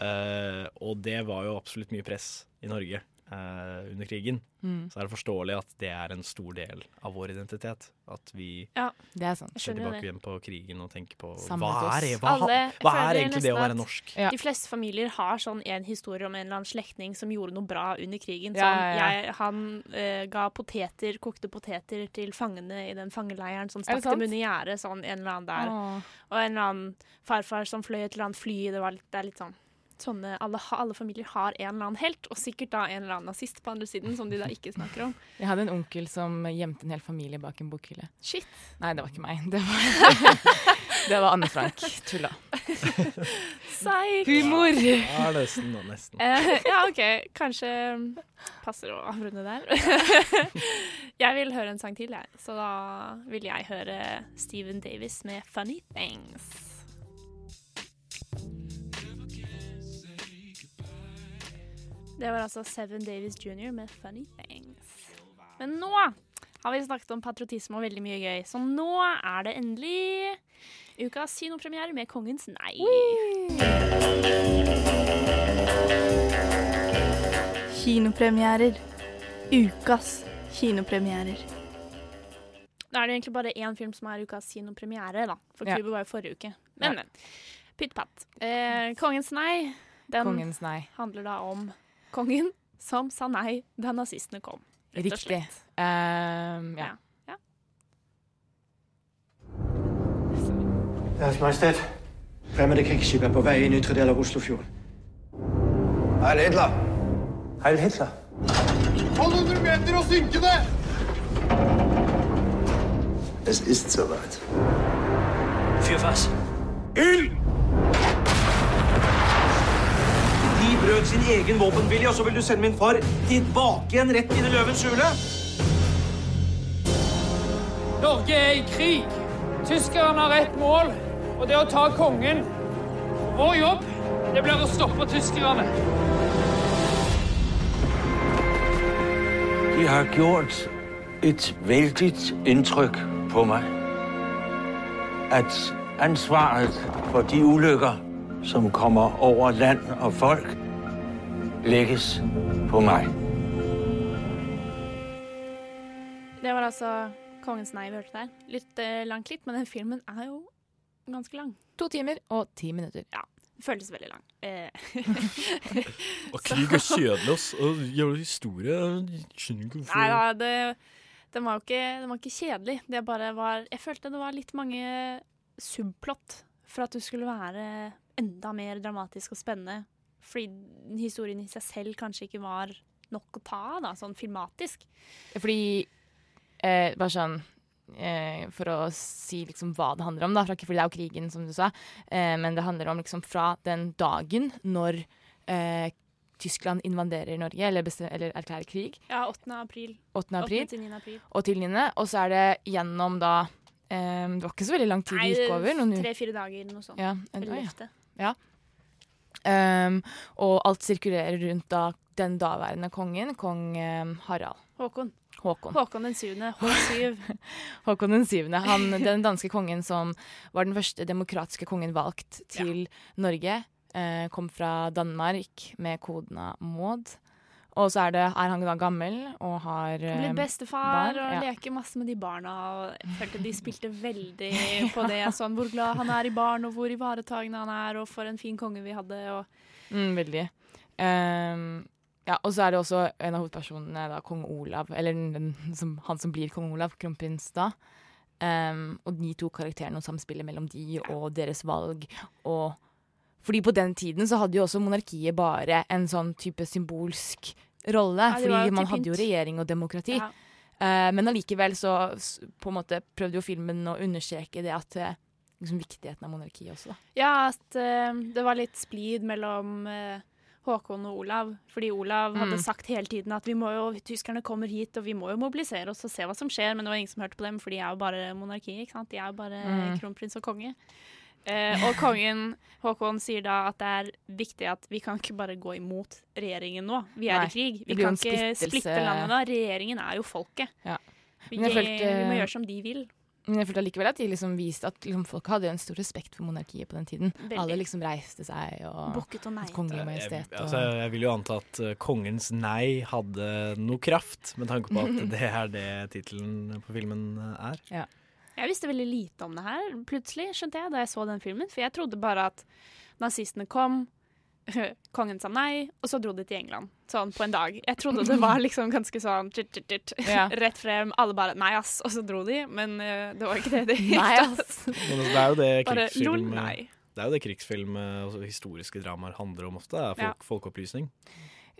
Speaker 4: Uh, og det var jo absolutt mye press i Norge eh, under krigen.
Speaker 3: Mm.
Speaker 4: Så er det forståelig at det er en stor del av vår identitet. At vi
Speaker 2: Ja,
Speaker 3: Det er sant.
Speaker 4: ser tilbake igjen på krigen og tenker på
Speaker 3: Samlet
Speaker 4: hva er, det- hva,
Speaker 2: Alle-
Speaker 4: hva er egentlig det å være norsk?
Speaker 3: Ja.
Speaker 2: De fleste familier har sånn en historie om en eller annen slektning som gjorde noe bra under krigen. Sånn,
Speaker 3: ja, ja.
Speaker 2: Jeg, han eh, ga poteter, kokte poteter til fangene i den fangeleiren som stakk dem under gjerdet, sånn en eller annen der.
Speaker 3: Åh.
Speaker 2: Og en eller annen farfar som fløy et eller annet fly. Det, var litt, det er litt sånn sånne alle, alle familier har en eller annen helt, og sikkert da en eller annen nazist på andre siden, som de da ikke snakker om.
Speaker 3: Jeg hadde en onkel som gjemte en hel familie bak en bokhylle.
Speaker 2: Shit.
Speaker 3: Nei, det var ikke meg. Det var, det var Anne Frank. Tulla.
Speaker 2: Psyk!
Speaker 3: Humor!
Speaker 4: Ja, nesten, nesten.
Speaker 2: Uh, ja, OK. Kanskje passer å avrunde der. jeg vil høre en sang til, jeg. Så da vil jeg høre Steven Davis med 'Funny Things'. Det var altså Seven Davis jr. med 'Funny Things'. Men nå har vi snakket om patriotisme og veldig mye gøy, så nå er det endelig ukas kinopremiere med 'Kongens nei'.
Speaker 7: Kinopremierer. Ukas kinopremierer.
Speaker 2: Da er det egentlig bare én film som er ukas kinopremiere, da. For
Speaker 3: Ja.
Speaker 2: Var jo forrige uke. Men,
Speaker 3: Ja.
Speaker 2: men. Pytt patt. Eh, Kongens nei, den
Speaker 3: Kongens nei.
Speaker 2: handler da om kongen som sa nei da nazistene kom.
Speaker 3: Riktig.
Speaker 2: Um,
Speaker 3: ja. ja.
Speaker 8: Deres Majestet. Fremmede krigsskip er på vei inn i ytre del av Oslofjorden. Heil Hitler! Heil Hitler.
Speaker 9: 1200 meter og synkende!
Speaker 8: Es ist soweit.
Speaker 5: Für was.
Speaker 9: Ild!
Speaker 5: De brøt sin egen våpenvilje, og så vil du sende min far tilbake igjen rett inn i løvens hule?
Speaker 10: Norge er i krig. Tyskerne har ett mål, og det er å ta kongen. Vår jobb det blir å stoppe tyskerne.
Speaker 11: De har gjort et veldig inntrykk på meg. At ansvaret for de ulykker, som kommer over land og folk, legges på meg.
Speaker 2: Det var altså Kongens nei vi hørte der. Litt eh, lang klipp, men den filmen er jo ganske lang.
Speaker 3: To timer og ti minutter.
Speaker 2: Ja. Føltes veldig lang. Eh.
Speaker 4: Og krig er kjedelig, ass. Og jævla historie jeg Skjønner ikke hvorfor
Speaker 2: Nei da, det, den, var ikke, den var ikke kjedelig. Det bare var Jeg følte det var litt mange subplott for at du skulle være enda mer dramatisk og spennende. Fordi historien i seg selv kanskje ikke var nok å ta av, da, sånn filmatisk.
Speaker 3: Fordi eh, Bare sånn eh, For å si liksom hva det handler om, da. Ikke fordi det er jo krigen, som du sa. Eh, men det handler om liksom fra den dagen når eh, Tyskland invaderer Norge, eller, eller erklærer krig,
Speaker 2: Ja, 8. april.
Speaker 3: 8. april,
Speaker 2: 8. til 9. april.
Speaker 3: og til 9., og så er det gjennom da eh, Det var ikke så veldig lang tid det gikk over.
Speaker 2: tre-fire dager, noe sånt.
Speaker 3: Ja, en, ja. Ja. Um, og alt sirkulerer rundt da den daværende kongen, kong um, Harald.
Speaker 2: Håkon.
Speaker 3: Håkon.
Speaker 2: Håkon den syvende. H7.
Speaker 3: Håkon den syvende. Han, den danske kongen som var den første demokratiske kongen valgt til Norge. Eh, kom fra Danmark med kodena Maud. Og så er, det, er han da gammel og har eh,
Speaker 2: blir bestefar
Speaker 3: barn,
Speaker 2: og
Speaker 3: ja.
Speaker 2: leker masse med de barna. Og følte de spilte veldig på det. Sånn, hvor glad han er i barn, og hvor ivaretagende han er, og for en fin konge vi hadde. Og
Speaker 3: Mm, veldig. Um, ja, og så er det også en av hovedpersonene, da, kong Olav, eller den, som, han som blir kong Olav, kronprins da. Um, og de to karakterene og samspillet mellom de og deres valg. Og fordi på den tiden så hadde jo også monarkiet bare en sånn type symbolsk rolle.
Speaker 2: Ja,
Speaker 3: fordi man hadde jo regjering og demokrati.
Speaker 2: Ja.
Speaker 3: Uh, men allikevel så på en måte prøvde jo filmen å understreke det at eh, liksom viktigheten av monarkiet også. da.
Speaker 2: ja, at uh, det var litt splid mellom uh, Håkon og Olav. Fordi Olav hadde
Speaker 3: Mm.
Speaker 2: sagt hele tiden at vi må jo, tyskerne kommer hit, og vi må jo mobilisere oss og se hva som skjer. Men det var ingen som hørte på dem, for de er jo bare monarki. ikke sant? De er jo bare
Speaker 3: Mm.
Speaker 2: kronprins og konge. Eh, og kongen Håkon sier da at det er viktig at vi kan ikke bare gå imot regjeringen nå. Vi er
Speaker 3: Nei,
Speaker 2: i krig. Vi kan ikke splitte landet da. Regjeringen er jo folket.
Speaker 3: Ja.
Speaker 2: Vi,
Speaker 3: Men jeg følte-
Speaker 2: vi må gjøre som de vil.
Speaker 3: Men jeg følte allikevel at de liksom viste at liksom, folk hadde en stor respekt for monarkiet på den tiden.
Speaker 2: Veldig.
Speaker 3: Alle liksom reiste seg og
Speaker 2: Bukket og neiet.
Speaker 3: Kongelig
Speaker 4: Jeg,
Speaker 3: majestet.
Speaker 4: altså,
Speaker 3: og,
Speaker 4: jeg vil jo anta at eh, kongens nei hadde noe kraft, med tanke på at det er det tittelen på filmen er.
Speaker 3: ja.
Speaker 2: Jeg visste veldig lite om det her, plutselig, skjønte jeg, da jeg så den filmen. For jeg trodde bare at nazistene kom, kongen sa nei, og så dro de til England. Sånn på en dag. Jeg trodde det var liksom ganske sånn tjut, tjut, tjut.
Speaker 3: Ja.
Speaker 2: rett frem. Alle bare nei, ass. Og så dro de. Men uh, det var ikke det. det
Speaker 3: Nei, ass.
Speaker 4: Men altså, det er jo det krigsfilm. Det er jo det krigsfilm og historiske dramaer handler om ofte. Det er folk,
Speaker 3: Ja.
Speaker 4: folkeopplysning.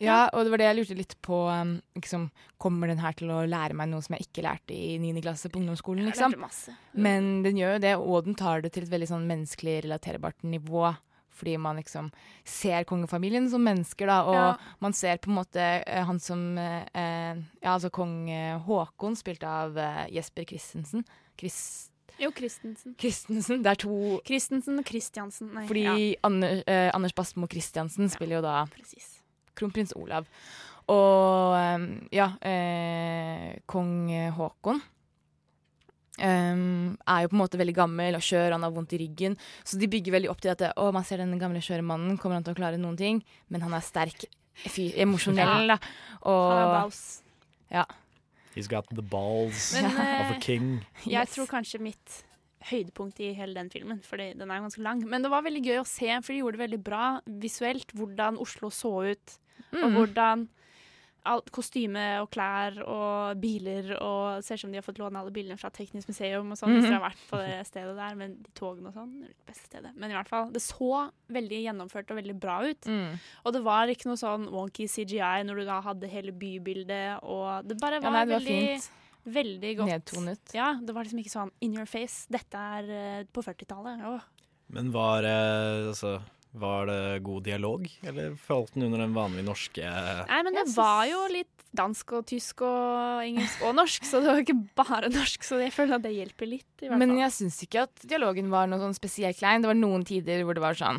Speaker 3: Ja, og det var det jeg lurte litt på. Um, liksom, kommer den her til å lære meg noe som jeg ikke lærte i 9. klasse på ungdomsskolen? Liksom? Men den gjør jo det, og den tar det til et veldig sånn menneskelig relaterbart nivå. Fordi man liksom ser kongefamilien som mennesker, da. Og
Speaker 2: Ja.
Speaker 3: man ser på en måte eh, han som eh, eh, Ja, altså kong eh, Haakon, spilt av eh, Jesper Christensen. Chris
Speaker 2: Jo, Christensen.
Speaker 3: Christensen. Det er to
Speaker 2: Christensen og Christiansen. Nei,
Speaker 3: Fordi
Speaker 2: ja.
Speaker 3: Ander, eh, Anders Basmo Christiansen spiller jo da kronprins Olav. Og eh, ja, eh, kong Haakon em, er jo på en måte veldig gammel og skjør, han har vondt i ryggen. Så de bygger veldig opp til at å, man ser den gamle skjøre mannen, kommer han til å klare noen ting? Men han er sterk, emosjonell,
Speaker 2: Ja.
Speaker 3: da. Og,
Speaker 2: Han er baus.
Speaker 3: Ja.
Speaker 4: He's got the balls
Speaker 2: Men,
Speaker 4: of a
Speaker 2: eh,
Speaker 4: king.
Speaker 2: Jeg tror kanskje mitt høydepunkt i hele den filmen, for den er jo ganske lang. Men det var veldig gøy å se, for de gjorde det veldig bra visuelt, hvordan Oslo så ut. Og
Speaker 3: Mm.
Speaker 2: hvordan alt kostyme og klær og biler og Ser ut som de har fått låne alle bilene fra Teknisk museum og sånn, hvis
Speaker 3: Mhm.
Speaker 2: de har vært på det stedet der, men de togene og sånn. det er det Beste stedet. Men i hvert fall, det så veldig gjennomført og veldig bra ut.
Speaker 3: Mm.
Speaker 2: Og det var ikke noe sånn wonky CGI når du da hadde hele bybildet, og det bare
Speaker 3: Ja,
Speaker 2: var,
Speaker 3: nei, det var
Speaker 2: veldig
Speaker 3: fint.
Speaker 2: Veldig godt.
Speaker 3: Nedtonet.
Speaker 2: Ja, det var liksom ikke sånn in your face. Dette er eh, på 40-tallet. Åh.
Speaker 4: Men var, eh, altså, var det god dialog, eller falt den under den vanlige norske
Speaker 2: Nei, men det var jo litt dansk og tysk og engelsk og norsk, så det var ikke bare norsk. Så jeg føler at det hjelper litt. i hvert
Speaker 3: Men jeg syns ikke at dialogen var noe sånn spesielt klein. Det var noen tider hvor det var sånn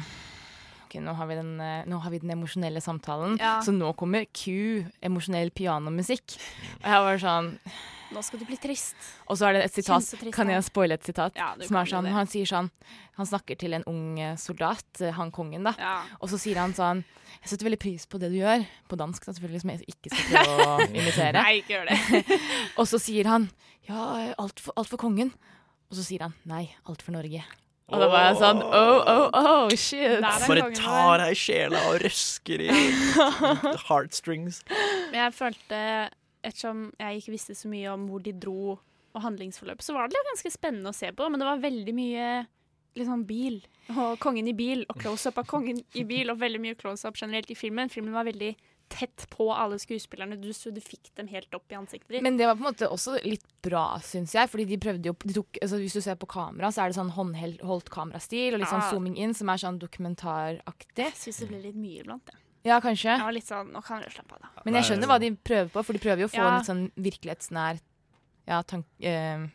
Speaker 3: Ok, nå har vi den, eh, nå har vi den emosjonelle samtalen,
Speaker 2: Ja.
Speaker 3: så nå kommer Q, emosjonell pianomusikk. Og jeg var sånn
Speaker 2: Nå skal du bli trist.
Speaker 3: Og så er det et sitat. Kan jeg spoile et sitat?
Speaker 2: Ja,
Speaker 3: som er sånn, han sier sånn Han snakker til en ung eh, soldat, eh, han kongen, da.
Speaker 2: Ja.
Speaker 3: Og så sier han sånn Jeg setter veldig pris på det du gjør. På dansk, da, selvfølgelig, som jeg ikke skal prøve å imitere.
Speaker 2: Nei, ikke gjør det.
Speaker 3: og så sier han ja, alt for, alt for kongen. Og så sier han nei, alt for Norge. Og da var jeg sånn oh, oh, oh, shit.
Speaker 4: Bare tar deg sjela og røsker i heartstrings.
Speaker 2: Men jeg følte, ettersom jeg ikke visste så mye om hvor de dro og handlingsforløp, så var det ganske spennende å se på. Men det var veldig mye liksom bil. Og kongen i bil, og close-up av kongen i bil, og veldig mye close-up generelt i filmen. Filmen var veldig tett på alle skuespillerne, du, så du fikk dem helt opp i ansiktet ditt.
Speaker 3: Men det var på en måte også litt bra, syns jeg. Fordi de prøvde jo de tok, altså Hvis du ser på kamera, så er det sånn håndholdt kamerastil og litt sånn
Speaker 2: Ja.
Speaker 3: zooming in, som er sånn dokumentaraktig.
Speaker 2: Jeg syns det ble litt mye iblant, det.
Speaker 3: Ja, kanskje.
Speaker 2: Ja, litt sånn, nå kan dere slappe av, da.
Speaker 3: Men jeg skjønner hva de prøver på, for de prøver jo å få
Speaker 2: Ja.
Speaker 3: litt sånn virkelighetsnær ja, tank, eh,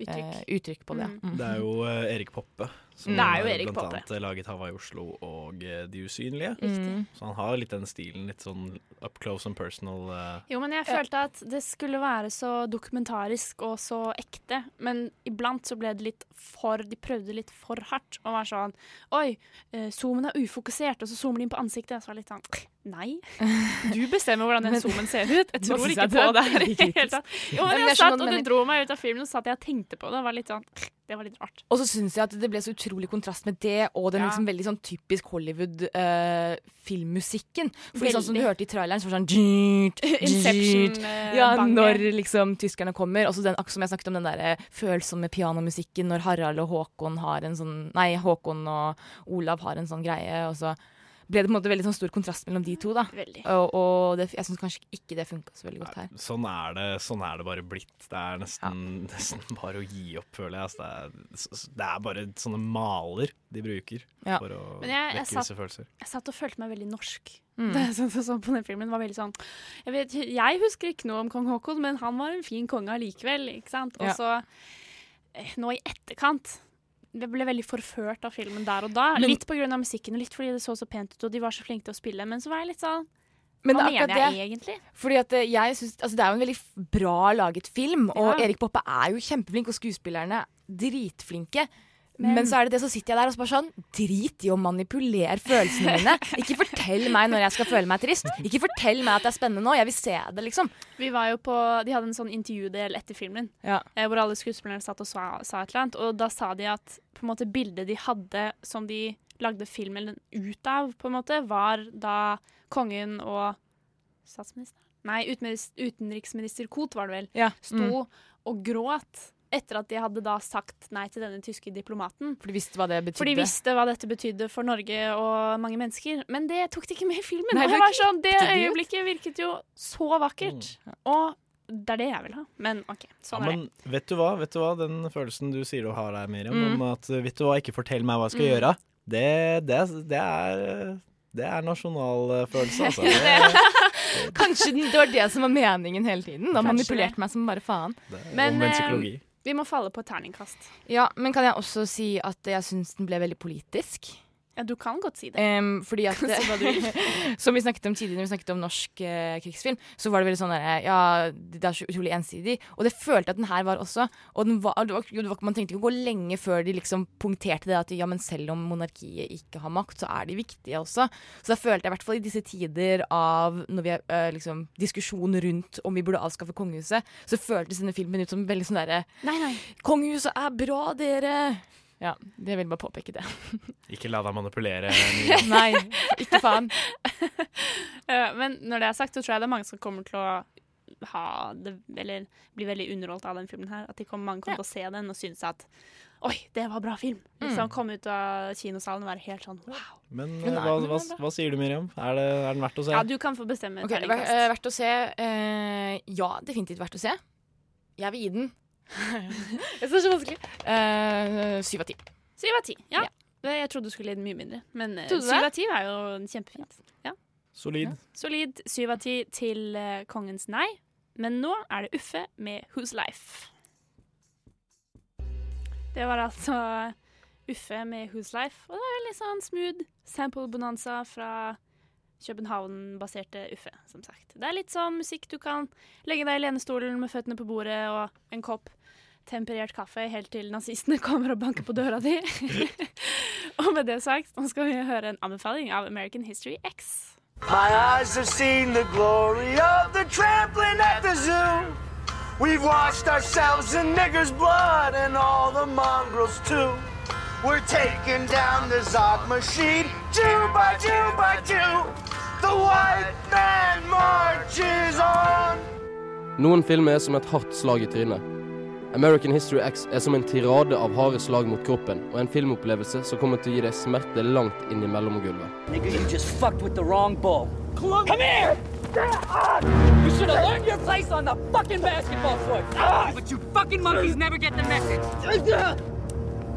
Speaker 2: Uttrykk.
Speaker 3: eh, uttrykk på det.
Speaker 2: Mm.
Speaker 3: Mm.
Speaker 4: Det er jo eh, Erik Poppe. Som
Speaker 2: Det er jo Erik
Speaker 4: blant
Speaker 2: Poppe.
Speaker 4: annet laget Hava i Oslo og eh, De usynlige.
Speaker 2: Riktig.
Speaker 4: Så han har litt den stilen, litt sånn up close and personal. eh.
Speaker 2: Jo, men jeg følte at det skulle være så dokumentarisk og så ekte. Men iblant så ble det litt for De prøvde litt for hardt og var sånn Oi, eh, zoomen er ufokusert, og så zoomer de inn på ansiktet. og Så var det litt sånn Nei. Du bestemmer hvordan den zoomen ser ut. Jeg tror
Speaker 3: synes
Speaker 2: ikke
Speaker 3: du
Speaker 2: på
Speaker 3: er
Speaker 2: det her i det hele tatt. Jo, men
Speaker 3: men
Speaker 2: jeg
Speaker 3: jeg skjønner
Speaker 2: satt,
Speaker 3: hva du
Speaker 2: det
Speaker 3: mener.
Speaker 2: dro meg ut av filmen, og så satt jeg og tenkte på det. og var litt sånn Det var litt rart.
Speaker 3: Og så syns jeg at det ble så utrolig kontrast med det og den
Speaker 2: Ja.
Speaker 3: liksom veldig sånn typisk Hollywood-filmmusikken. Fordi sånn som du hørte i traileren, så var det sånn
Speaker 2: Inception,
Speaker 3: djrt.
Speaker 2: eh,
Speaker 3: Ja, når liksom tyskerne kommer. Og så den, som jeg snakket om den der eh, følsomme pianomusikken når Harald og Håkon har en sånn Nei, Håkon og Olav har en sånn greie, og så ble det på en måte veldig sånn stor kontrast mellom de to. da
Speaker 2: Veldig.
Speaker 3: Og, og det, jeg syns kanskje ikke det funka så veldig godt her.
Speaker 4: Sånn er, det, sånn er det bare blitt. Det er nesten, nesten bare å gi opp, føler jeg. Altså, det, er, det er bare sånne maler de bruker
Speaker 3: Ja.
Speaker 4: for å
Speaker 2: jeg, jeg,
Speaker 4: vekke visse følelser.
Speaker 2: jeg satt og følte meg veldig norsk.
Speaker 3: Mm.
Speaker 2: Det jeg så, og så på den filmen var veldig sånn jeg, vet, jeg husker ikke noe om kong Haakon, men han var en fin konge allikevel. Ikke sant? Og så ja. nå i etterkant jeg ble veldig forført av filmen der og da.
Speaker 3: Men-
Speaker 2: litt pga. musikken og litt fordi det så så pent ut og de var så flinke til å spille. Men så var jeg litt sånn
Speaker 3: Men
Speaker 2: Hva
Speaker 3: er
Speaker 2: mener jeg
Speaker 3: det.
Speaker 2: egentlig?
Speaker 3: Fordi at eh, jeg synes, altså Det er jo en veldig bra laget film, og
Speaker 2: Ja.
Speaker 3: Erik Poppe er jo kjempeflink, og skuespillerne er dritflinke. Men,
Speaker 2: Men-
Speaker 3: så er det det, så sitter jeg der og så bare sånn Drit i å manipulere følelsene mine. Ikke fortell meg når jeg skal føle meg trist. Ikke fortell meg at det er spennende nå. Jeg vil se det, liksom.
Speaker 2: Vi var jo på, De hadde en sånn intervjudel etter filmen
Speaker 3: Ja.
Speaker 2: eh, hvor alle skuespillerne satt og sa, sa et eller annet. Og da sa de at på en måte bildet de hadde som de lagde filmen ut av, på en måte, var da kongen og statsministeren Nei, utenriksminister Koht var det vel.
Speaker 3: Ja.
Speaker 2: Sto
Speaker 3: Mm.
Speaker 2: og gråt etter at de hadde da sagt nei til denne tyske diplomaten.
Speaker 3: For de visste hva det betydde.
Speaker 2: For de visste hva dette betydde for Norge og mange mennesker. Men det tok de ikke med i filmen.
Speaker 3: Nei, det
Speaker 2: var sånn, det øyeblikket virket jo så vakkert. Og det er det jeg vil ha. Men OK,
Speaker 4: Ja,
Speaker 2: men, er det.
Speaker 4: vet du hva? Vet du hva? Den følelsen du sier du har der, Miriam,
Speaker 2: Mm.
Speaker 4: om at vet du hva, ikke fortell meg hva jeg skal
Speaker 2: Mm.
Speaker 4: gjøre, det, det, er- det er Det er nasjonalfølelse, altså. Det,
Speaker 3: Kanskje det var det som var meningen hele tiden. Da manipulerte meg som bare faen.
Speaker 2: Men
Speaker 4: om
Speaker 2: eh,
Speaker 4: psykologi.
Speaker 2: Vi må falle på et terningkast.
Speaker 3: Ja, men kan jeg også si at jeg syns den ble veldig politisk?
Speaker 2: Ja, du kan godt si det.
Speaker 3: Um, fordi at. Som vi snakket om tidligere når vi snakket om norsk uh, krigsfilm, så var det veldig sånn der, Ja, det er så utrolig ensidig. Og det følte jeg at den her var også. Og den var, det var, det var, man trengte ikke å gå lenge før de liksom punkterte det at ja, men selv om monarkiet ikke har makt, så er de viktige også. Så da følte jeg i hvert fall i disse tider av når vi har uh, liksom diskusjon rundt om vi burde avskaffe kongehuset, så føltes denne filmen ut som veldig sånn derre. Kongehuset er bra, dere! Ja, jeg vil bare påpeke det.
Speaker 4: Ikke la deg manipulere.
Speaker 3: Nei, ikke faen.
Speaker 2: Eh, Men når det er sagt, så tror jeg det er mange som kommer til å ha det, eller bli veldig underholdt av den filmen her. At de kommer, mange kommer til å se den og synes at Oi, det var bra film! Liksom
Speaker 3: han
Speaker 2: Komme ut av kinosalen og være helt sånn wow.
Speaker 4: Men
Speaker 3: Den
Speaker 4: eh, hva, hva, hva sier du, Miriam? Er, det, er den verdt å se?
Speaker 2: Ja, du kan få bestemme Okay,
Speaker 3: eh, verdt å se. Uh, ja, definitivt verdt å se. Jeg vil gi den Jeg syns det er så vanskelig. Eh, Syv av ti.
Speaker 2: Syv av ti. Ja. Jeg trodde du skulle lide mye mindre, men eh, syv av ti er jo kjempefint. Ja.
Speaker 4: Solid.
Speaker 2: Solid syv av ti til uh, Kongens nei. Men nå er det Uffe med Whose Life. Det var altså Uffe med Whose Life, og det er litt sånn smooth sample-bonanza fra København-baserte Uffe, som sagt. Det er litt sånn musikk du kan legge deg i lenestolen med føttene på bordet og en kopp temperert kaffe helt til nazistene kommer og banker på døra di. og med det sagt, nå skal vi høre en anbefaling av American History X.
Speaker 12: My eyes have seen the glory of the trampling at the zoo. We've washed ourselves in niggers' blood and all the mongrels too. We're taking down the Zog machine, Jew by Jew by Jew. The white man marches on.
Speaker 13: Noen filmer er som et hardt slag i trynet. American History X er som en tirade av harde slag mot kroppen, og en filmopplevelse som kommer til å gi deg smerte langt inn i mellomgulvet.
Speaker 14: Nigga, you just fucked with the wrong bull. Come here! You should have learned your place on the fucking basketball court. But you fucking monkeys never get the message.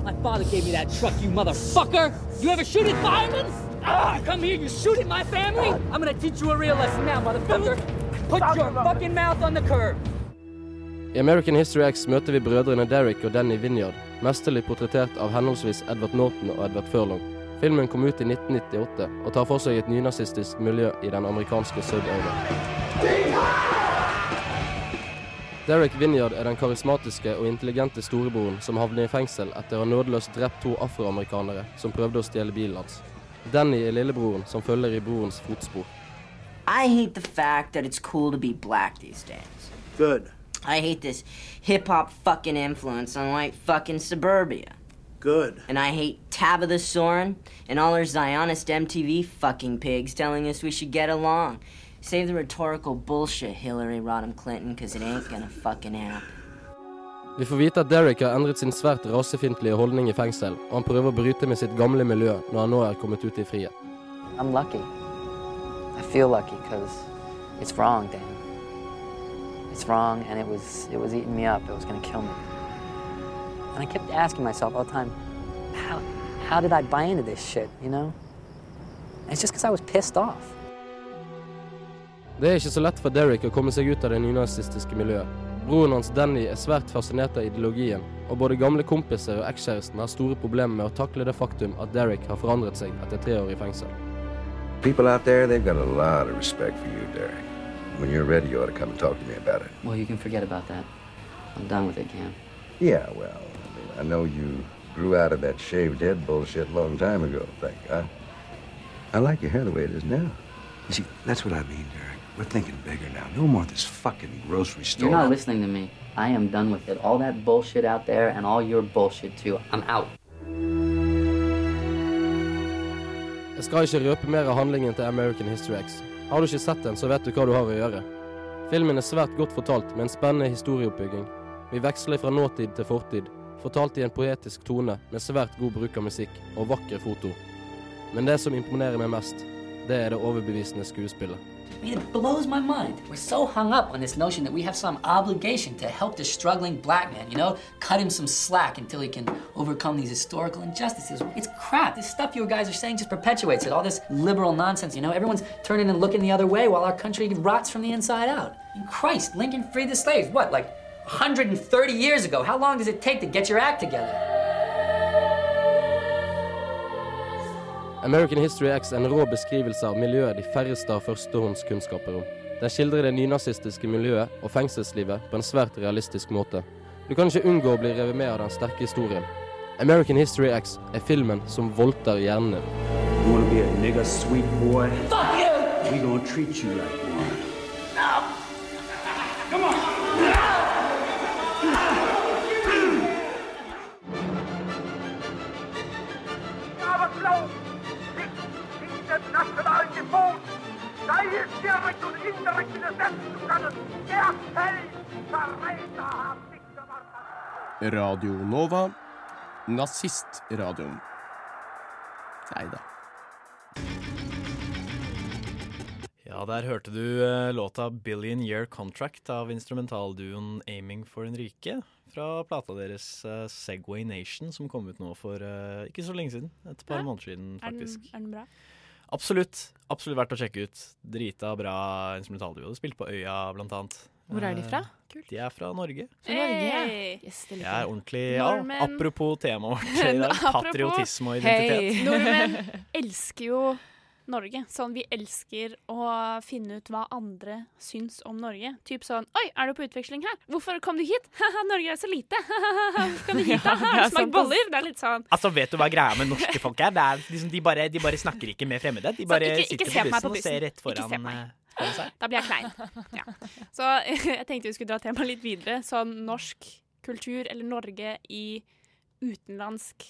Speaker 14: My father gave me that truck, you motherfucker. You ever shoot at firemen? You come here, you shoot at my family? I'm gonna teach you a real lesson now, motherfucker. Put your fucking mouth on the curb.
Speaker 13: I American History X møter vi brødrene Derek og Danny Vineyard, mesterlig portrettert av henholdsvis Edward Norton og Edward Furlong. Filmen kom ut i 1998 og tar for seg et nynazistisk miljø i den amerikanske suburban. Derek Vineyard er den karismatiske og intelligente storebroren som havner i fengsel etter å ha nådeløst drept to afroamerikanere som prøvde å stjele bilen hans. Danny er lillebroren som følger i brorens fotspor.
Speaker 15: I hate the fact that it's cool to be black these days.
Speaker 5: Good.
Speaker 15: I hate this hip hop fucking influence on white fucking suburbia.
Speaker 5: Good.
Speaker 15: And I hate Tabitha Soren and all her Zionist MTV fucking pigs telling us we should get along. Save the rhetorical bullshit, Hillary Rodham Clinton, because it ain't gonna fucking happen.
Speaker 13: Vi får vite at Derek har endret sin svært rasefiendtlige holdning i fengsel, og han prøver å bryte med sitt gamle miljø når han nå er kommet ut i frihet.
Speaker 16: I'm lucky. I feel lucky because it's wrong, Dan. It's wrong, and it was it was eating me up. It was going to kill me. And I kept asking myself all the time, how how did I buy into this shit? You know? And it's just because I was pissed off.
Speaker 13: Det er ikke så lett for Derek å komme seg ut av det nynazistiske miljøet. Broren hans Danny er svært fascinert av ideologien, og både gamle kompiser og ekskjæresten har store problemer med å takle det faktum at Derek har forandret seg etter tre år i fengsel.
Speaker 17: People out there, they've got a lot of respect for you, Derek. When you're ready, you ought to come and talk to me about it.
Speaker 16: Well, you can forget about that. I'm done with it, Cam.
Speaker 17: Yeah, well, I mean, I know you grew out of that shaved head bullshit a long time ago, thank God. I like your hair the way it is now.
Speaker 18: You see, that's what I mean, Derek. We're thinking bigger now. No more this fucking grocery store.
Speaker 16: You're not listening to me. I am done with it. All that bullshit out there and all your bullshit too. I'm out.
Speaker 13: Jeg skal ikke røpe mer av handlingen til American History X. Har du ikke sett den, så vet du hva du har å gjøre. Filmen er svært godt fortalt med en spennende historieoppbygging. Vi veksler fra nåtid til fortid, fortalt i en poetisk tone med svært god bruk av musikk og vakre foto. Men det som imponerer meg mest, det er det overbevisende skuespillet.
Speaker 14: I mean, it blows my mind. We're so hung up on this notion that we have some obligation to help the struggling black man, you know, cut him some slack until he can overcome these historical injustices. It's crap. This stuff you guys are saying just perpetuates it. All this liberal nonsense, you know, everyone's turning and looking the other way while our country rots from the inside out. And Christ, Lincoln freed the slaves. What, like 130 years ago? How long does it take to get your act together?
Speaker 13: American History X er en rå beskrivelse av miljøet de færreste har førstehåndskunnskaper om. Den skildrer det nynazistiske miljøet og fengselslivet på en svært realistisk måte. Du kan ikke unngå å bli revet med av den sterke historien. American History X er filmen som volter hjernen din.
Speaker 19: Diesem nationalen Gebot, sei es direkt und indirekt widersetzen zu können. Der Feld Verräter hat sich erwartet.
Speaker 20: Radio Nova. Nazistradioen. Nei da.
Speaker 4: Ja, der hørte du eh, låta 'Billion Year Contract' av instrumentalduoen Aiming for en rike' Fra plata deres eh, Segway Nation, som kom ut nå for eh, ikke så lenge siden. Et par
Speaker 2: Ja.
Speaker 4: måneder siden,
Speaker 2: Er den,
Speaker 4: faktisk.
Speaker 2: er den bra?
Speaker 4: Absolutt. Absolutt verdt å sjekke ut. Drita bra instrumentalduo. De spilte på Øya, blant annet.
Speaker 3: Hvor er de fra?
Speaker 4: Kult. De er fra Norge.
Speaker 3: Fra Norge?
Speaker 2: Hey!
Speaker 3: Yes, det
Speaker 4: Jeg er ordentlig ja, Apropos temaet vårt i dag. Patriotisme og identitet.
Speaker 3: Hey.
Speaker 2: Nordmenn elsker jo Norge. Sånn, Vi elsker å finne ut hva andre syns om Norge. Typ sånn Oi, er du på utveksling her? Hvorfor kom du hit? Norge er så lite. Hvorfor kom du hit, da? Har du smakt boller? Det er litt sånn
Speaker 4: Altså, Vet du hva greia med norske folk er? Det er liksom, de, bare, de bare snakker ikke med fremmede. De bare
Speaker 2: ikke- ikke
Speaker 4: sitter på
Speaker 2: bussen, på
Speaker 4: bussen og ser rett foran.
Speaker 2: Ikke se meg.
Speaker 4: eh.
Speaker 2: Da blir jeg klein. Ja. Så jeg tenkte vi skulle dra temaet litt videre. Sånn norsk kultur, eller Norge i utenlandsk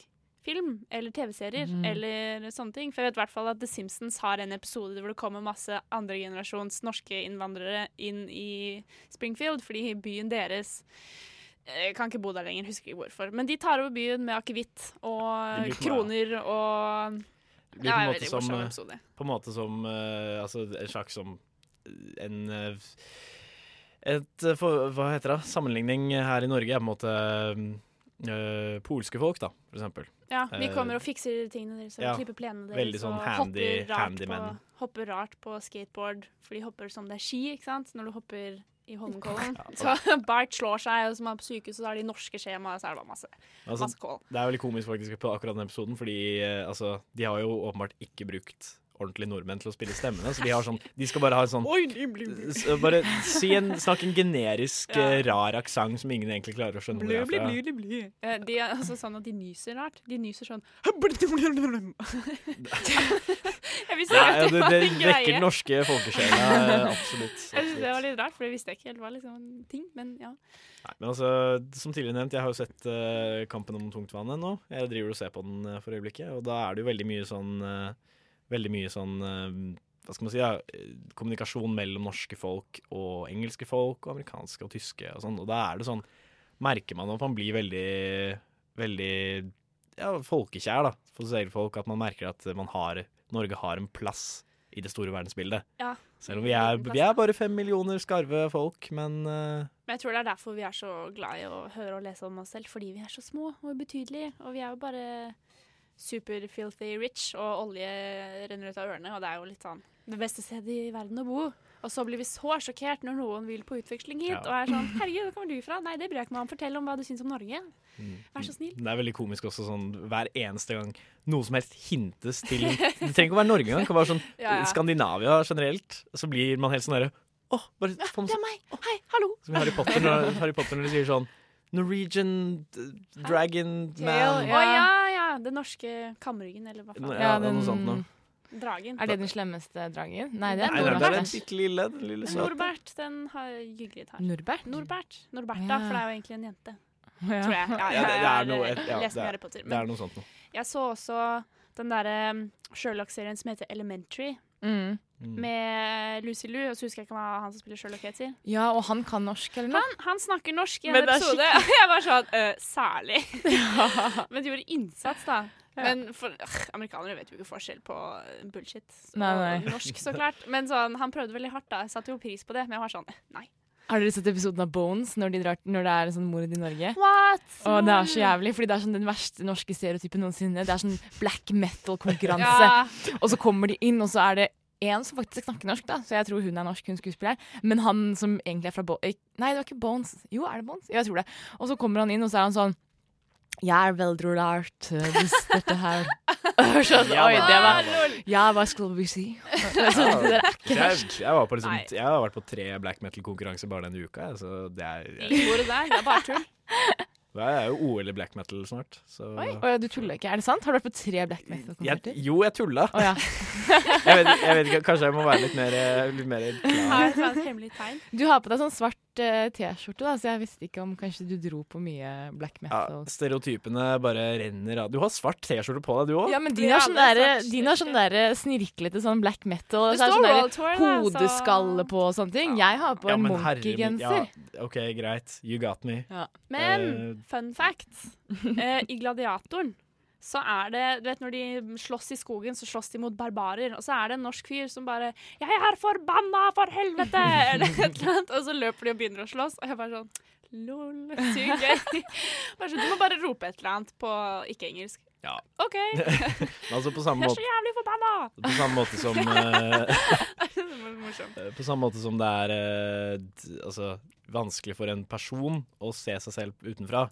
Speaker 2: film eller TV-serier
Speaker 3: mm.
Speaker 2: eller sånne ting. For jeg vet i hvert fall at The Simpsons har en episode hvor det kommer masse andregenerasjons norske innvandrere inn i Springfield, fordi byen deres jeg kan ikke bo der lenger, husker ikke hvorfor. Men de tar over byen med akevitt og kroner og
Speaker 4: Det blir på en måte
Speaker 2: veldig
Speaker 4: som,
Speaker 2: morsom
Speaker 4: eh,
Speaker 2: episode.
Speaker 4: på en måte som uh, altså en slags som en eh, et, eh, for, Hva heter det? Sammenligning her i Norge er på en måte uh, polske folk, da, for eksempel.
Speaker 2: Ja, vi
Speaker 4: Eh,
Speaker 2: kommer og fikser tingene deres
Speaker 4: ja,
Speaker 2: klipper plenene deres.
Speaker 4: veldig sånn handy- handyman.
Speaker 2: hopper rart på skateboard, for de hopper som det er ski, ikke sant? Når du hopper i Holmenkollen. så Bart slår seg, og som er på sykehus, så har de norske skjemaer, så er det masse,
Speaker 4: Altså,
Speaker 2: masse kål.
Speaker 4: det er veldig komisk faktisk på akkurat den episoden, fordi eh, altså, de har jo åpenbart ikke brukt ordentlige nordmenn til å spille stemmene. Så de har sånn De skal bare ha en sånn
Speaker 2: Oi, bli, bli, bli.
Speaker 4: s- Bare si en, snakk en generisk,
Speaker 2: Ja.
Speaker 4: eh, rar aksent som ingen egentlig klarer å skjønne hvor
Speaker 2: Bli,
Speaker 4: er
Speaker 2: bli, bli, bli, bli. Eh, De er altså sånn at de nyser rart. De nyser sånn Jeg visste ikke at
Speaker 4: det,
Speaker 2: det var
Speaker 4: det
Speaker 2: en
Speaker 4: vekker
Speaker 2: greie.
Speaker 4: den norske folkesjela. absolutt. Absolutt.
Speaker 2: Jeg synes det var litt rart, for det visste jeg ikke helt var liksom en ting, men ja.
Speaker 4: Nei, men altså, som tidligere nevnt, jeg har jo sett uh, Kampen om tungtvannet nå. Jeg driver og ser på den uh, for øyeblikket, og da er det jo veldig mye sånn eh, Veldig mye sånn eh, Hva skal man si? Ja, kommunikasjon mellom norske folk og engelske folk, og amerikanske og tyske og sånn. Og da er det sånn Merker man at man blir veldig Veldig ja, folkekjær, da, for sitt eget folk. At man merker at man har Norge har en plass i det store verdensbildet.
Speaker 2: Ja.
Speaker 4: Selv om vi er, vi er bare fem millioner skarve folk, men uh,
Speaker 2: Men jeg tror det er derfor vi er så glad i å høre og lese om oss selv, fordi vi er så små og ubetydelige, og vi er jo bare super filthy rich, og olje renner ut av ørene, og det er jo litt sånn det beste stedet i verden å bo. Og så blir vi så sjokkert når noen vil på utveksling hit,
Speaker 4: Ja.
Speaker 2: og er sånn Herregud, hvor kommer du fra? Nei, det bryr jeg ikke meg om. Fortell om hva du syns om Norge. Vær så snill.
Speaker 4: Det er veldig komisk også sånn hver eneste gang noe som helst hintes til Det trenger ikke å være Norge engang, det kan være sånn
Speaker 2: Ja, ja.
Speaker 4: Skandinavia generelt. Så blir man helt sånn derre Åh, bare ja,
Speaker 2: Det er meg! Hei, hallo!
Speaker 4: Som i Harry Potter når, Harry Potter når de sier sånn Norwegian Dragon Man.
Speaker 2: Å ja, ja. Den norske kamryggen, eller hva faen.
Speaker 4: Ja, Ja, noe sånt noe.
Speaker 2: Dragen.
Speaker 3: Er det den slemmeste dragen? Nei, det er
Speaker 4: Nei, nei, det er den
Speaker 3: Norbert.
Speaker 4: bitte lille, den lille søte.
Speaker 2: Norbert, den har gyggelig tar.
Speaker 3: Norbert?
Speaker 2: Norbert. Norberta,
Speaker 3: Ja.
Speaker 2: for det er jo egentlig en jente.
Speaker 3: Ja.
Speaker 2: Tror jeg. Ja,
Speaker 4: Ja,
Speaker 2: jeg, har lest
Speaker 4: det
Speaker 2: mye Harry Potter.
Speaker 4: det er noe sånt noe.
Speaker 2: Jeg så også den derre um, Sherlock-serien som heter Elementary.
Speaker 3: Mm.
Speaker 4: Mm.
Speaker 2: med Lucy Lou, og så husker jeg ikke hva han som spiller Sherlock heter.
Speaker 3: Ja, og han kan norsk, eller noe?
Speaker 2: Han, han snakker norsk i en episode. Jeg var sånn øh, Særlig. Men de gjorde innsats, da. Men for, øh, amerikanere vet jo ikke forskjell på øh, bullshit og
Speaker 3: Nei, nei.
Speaker 2: norsk, så klart. Men sånn, han prøvde veldig hardt, da. Jeg satte jo pris på det, men jeg var sånn Nei.
Speaker 3: Har dere sett episoden av Bones når, de drar, når det er sånn mord i Norge?
Speaker 2: What?
Speaker 3: Og det er så jævlig, fordi det er sånn den verste norske stereotypen noensinne. Det er sånn black metal-konkurranse.
Speaker 2: Ja.
Speaker 3: Og så kommer de inn, og så er det en som faktisk snakker norsk, da, så jeg tror hun er norsk, hun skuespiller. Men han som egentlig er fra Bo eh, Nei, det var ikke Bones. Jo, er det Bones? Ja, jeg tror det. Og så kommer han inn, og så er han sånn Jeg er veldig rart, uh, hvis dette her sånn, Oi, det var Ja, hva skal vi si? Sånn, det er ikke
Speaker 4: jeg,
Speaker 3: norsk.
Speaker 4: jeg, liksom, jeg har vært på tre black metal-konkurranser bare denne uka. Så det er,
Speaker 2: jeg... det er bare tull.
Speaker 4: det er jo OL i black metal snart. Så.
Speaker 3: Oi, ja, du tuller ikke. Er det sant? Har du vært på tre black metal-konserter?
Speaker 4: Jo, jeg tulla.
Speaker 3: Oh, ja.
Speaker 4: jeg, vet, jeg vet ikke, Kanskje jeg må være litt mer, eh, litt mer klar.
Speaker 2: Har et hemmelig tegn.
Speaker 3: Du har på deg sånn svart eh, T-skjorte, da, så jeg visste ikke om kanskje du dro på mye black
Speaker 4: Ja,
Speaker 3: metal.
Speaker 4: stereotypene bare renner av. Du har svart T-skjorte på deg, du òg.
Speaker 3: Ja, men din har sånn derre sånn der snirklete sånn black metal.
Speaker 2: Det
Speaker 3: så
Speaker 2: står
Speaker 3: sånn
Speaker 2: Tour, da,
Speaker 3: Hodeskalle på og sånne ting. Jeg har på
Speaker 4: Ja,
Speaker 3: en monkey-genser.
Speaker 4: Ja, OK, greit. You got me.
Speaker 2: Men
Speaker 4: uh,
Speaker 2: fun fact. Uh, I Gladiatoren så er det Du vet når de slåss i skogen, så slåss de mot barbarer. Og så er det en norsk fyr som bare 'Jeg er forbanna, for helvete!' Eller et eller annet. Og så løper de og begynner å slåss. Og jeg bare sånn Lol, sykt gøy. Sånn, du må bare rope et eller annet på ikke-engelsk.
Speaker 4: Ja.
Speaker 2: OK.
Speaker 4: altså på samme
Speaker 2: Jeg er så jævlig forbanna!
Speaker 4: På samme måte som. Eh, På samme måte som det er uh, altså, vanskelig for en person å se seg selv utenfra,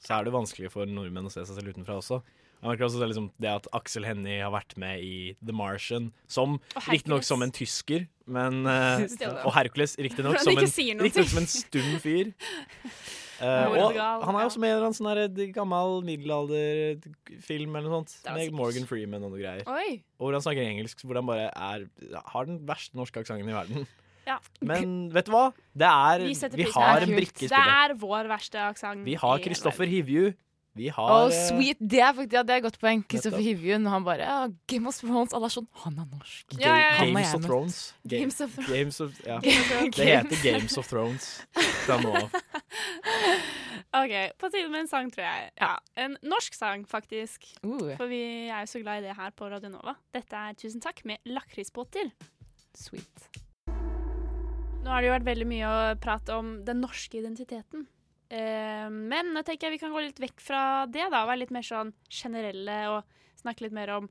Speaker 4: så er det vanskelig for nordmenn å se seg selv utenfra også. Jeg merker også det, liksom, det at Aksel Hennie har vært med i The Martian, som riktignok som en tysker, men
Speaker 2: uh,
Speaker 4: Og Hercules riktignok som, riktig som en stum fyr. Uh, og han er også med i en sånn gammel middelalderfilm eller noe sånt. Med Morgan Freeman og noe greier.
Speaker 2: Oi.
Speaker 4: Og hvor han snakker engelsk, hvor han bare er, har den verste norske aksenten i verden.
Speaker 2: Ja.
Speaker 4: Men vet du hva? Det er,
Speaker 2: Vi
Speaker 4: vi, har en brikke i spillet.
Speaker 2: Det er vår verste aksent.
Speaker 4: Vi har Kristoffer. Hivju. Vi har eh,
Speaker 3: sweet! Det er faktisk ja, det er et godt poeng. Kristoffer Hivjun han bare ja, Game of Thrones, alle er sånn Han er norsk.
Speaker 2: Ja,
Speaker 4: Games of. Thrones. Ga-
Speaker 2: Games of Thrones.
Speaker 4: Games of, ja. Det heter Games of Thrones fra nå av.
Speaker 2: OK, på tide med en sang, tror jeg. Ja, En norsk sang, faktisk.
Speaker 3: Uh.
Speaker 2: For vi er jo så glad i det her på Radio Nova. Dette er Tusen takk med lakrisbåter.
Speaker 3: Sweet.
Speaker 2: Nå har det jo vært veldig mye å prate om den norske identiteten. Eh, men nå tenker jeg vi kan gå litt vekk fra det, da. Være litt mer sånn generelle og snakke litt mer om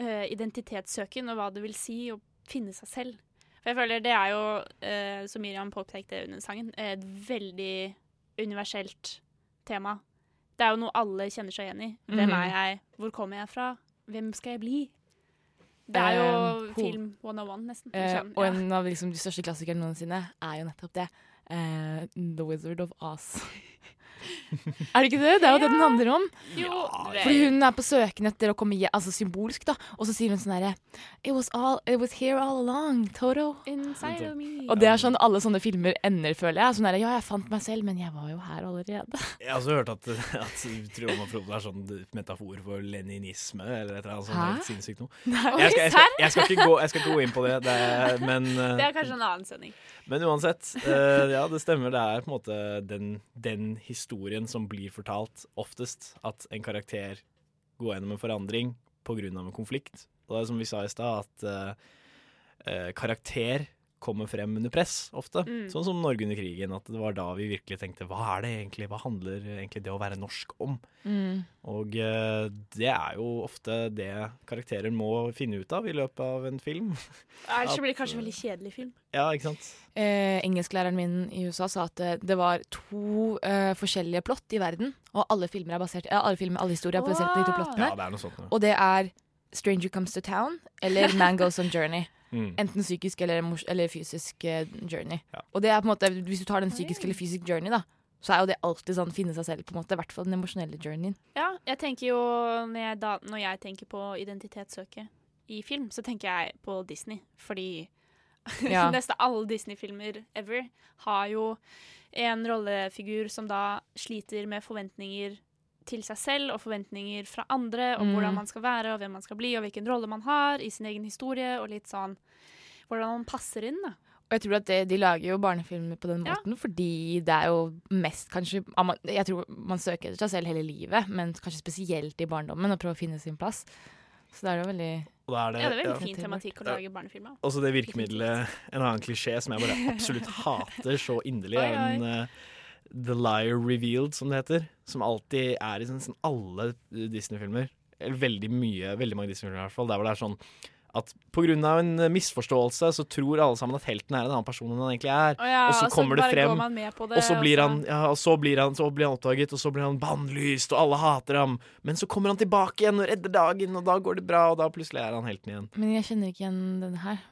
Speaker 2: uh, identitetssøken og hva det vil si å finne seg selv. For jeg føler det er jo, uh, som Miriam påpekte under sangen, et veldig universelt tema. Det er jo noe alle kjenner seg igjen i. Hvem
Speaker 3: Mhm.
Speaker 2: er jeg? Hvor kommer jeg fra? Hvem skal jeg bli? Det er jo
Speaker 3: ho-
Speaker 2: film 101, nesten. Sånn,
Speaker 3: og en av liksom, de største klassikerne noensinne er jo nettopp det. Eh, The Wizard of Oz. er det ikke det? Det er jo det den handler om.
Speaker 2: Jo,
Speaker 3: Fordi hun er på søken etter å komme hjem, altså symbolsk, da. Og så sier hun sånn herre it, was it was here all along, Toto.
Speaker 2: Inside of me.
Speaker 3: Og det er sånn alle sånne filmer ender, føler jeg. Sånn herre, ja, jeg fant meg selv, men jeg var jo her allerede.
Speaker 4: Jeg har også hørt at, at Trond og Frode er sånn metafor for leninisme eller et eller annet sånt
Speaker 2: Hæ?
Speaker 4: helt sinnssykt noe. Jeg skal, jeg, skal, jeg, skal ikke gå, jeg skal ikke gå inn på det, det er- men eh,
Speaker 2: Det er kanskje en annen sending.
Speaker 4: Men uansett, Uh, ja, det stemmer. Det er på en måte den, den historien som blir fortalt oftest. At en karakter går gjennom en forandring pga. en konflikt. Og det er som vi sa i stad, at uh, karakter kommer frem under press ofte.
Speaker 2: Mm.
Speaker 4: Sånn som Norge under krigen. At det var da vi virkelig tenkte hva er det egentlig, hva handler egentlig det å være norsk om?
Speaker 3: Mm.
Speaker 4: Og eh, det er jo ofte det karakterer må finne ut av i løpet av en film.
Speaker 2: Ellers
Speaker 4: så
Speaker 2: blir det kanskje en veldig kjedelig film.
Speaker 4: Ja, ikke sant?
Speaker 3: Eh, engelsklæreren min i USA sa at eh, det var to eh, forskjellige plott i verden, og alle filmer er basert ja, alle, filmer, alle historier er basert på de to plottene.
Speaker 4: Ja, det er noe sånt. Ja.
Speaker 3: Og det er Stranger Comes to Town eller Man Goes on Journey.
Speaker 4: Mm.
Speaker 3: Enten psykisk eller, eller fysisk journey. journey. Og det er på en måte, Hvis du tar den psykiske eller fysisk journey, da, så er jo det alltid sånn finne seg selv. på en måte, I hvert fall den emosjonelle journeyen.
Speaker 2: Ja, jeg tenker jo når jeg, da, når jeg tenker på identitetssøket i film, så tenker jeg på Disney. Fordi
Speaker 3: Ja.
Speaker 2: nesten alle Disney-filmer ever har jo en rollefigur som da sliter med forventninger til seg selv og forventninger fra andre om
Speaker 3: Mm.
Speaker 2: hvordan man skal være og hvem man skal bli og hvilken rolle man har i sin egen historie og litt sånn hvordan man passer inn. da.
Speaker 3: Og jeg tror at det, de lager jo barnefilmer på den måten fordi det er jo mest kanskje Jeg tror man søker etter seg selv hele livet, men kanskje spesielt i barndommen, og prøver å finne sin plass. Så det er jo veldig
Speaker 4: Og da er det,
Speaker 2: Ja, det er veldig
Speaker 4: ja.
Speaker 2: fin tematikk å lage barnefilmer. Og
Speaker 4: Også det virkemidlet, en annen klisjé som jeg bare absolutt hater så inderlig, er
Speaker 2: en
Speaker 4: eh, The Liar Revealed, som det heter. Som alltid er i sånn, sånn alle Disney-filmer. Eller veldig mye, veldig mange Disney-filmer i hvert fall. Der hvor det er sånn at av en misforståelse så tror alle sammen at helten er en annen person enn han egentlig er.
Speaker 2: Oh ja,
Speaker 4: og så
Speaker 2: kommer så
Speaker 4: det frem,
Speaker 2: det,
Speaker 4: og så blir han ja, og så blir han, så blir han oppdaget, og så blir han bannlyst, og alle hater ham. Men så kommer han tilbake igjen og redder dagen, og da går det bra, og da plutselig er han helten igjen.
Speaker 3: Men jeg kjenner ikke igjen denne her.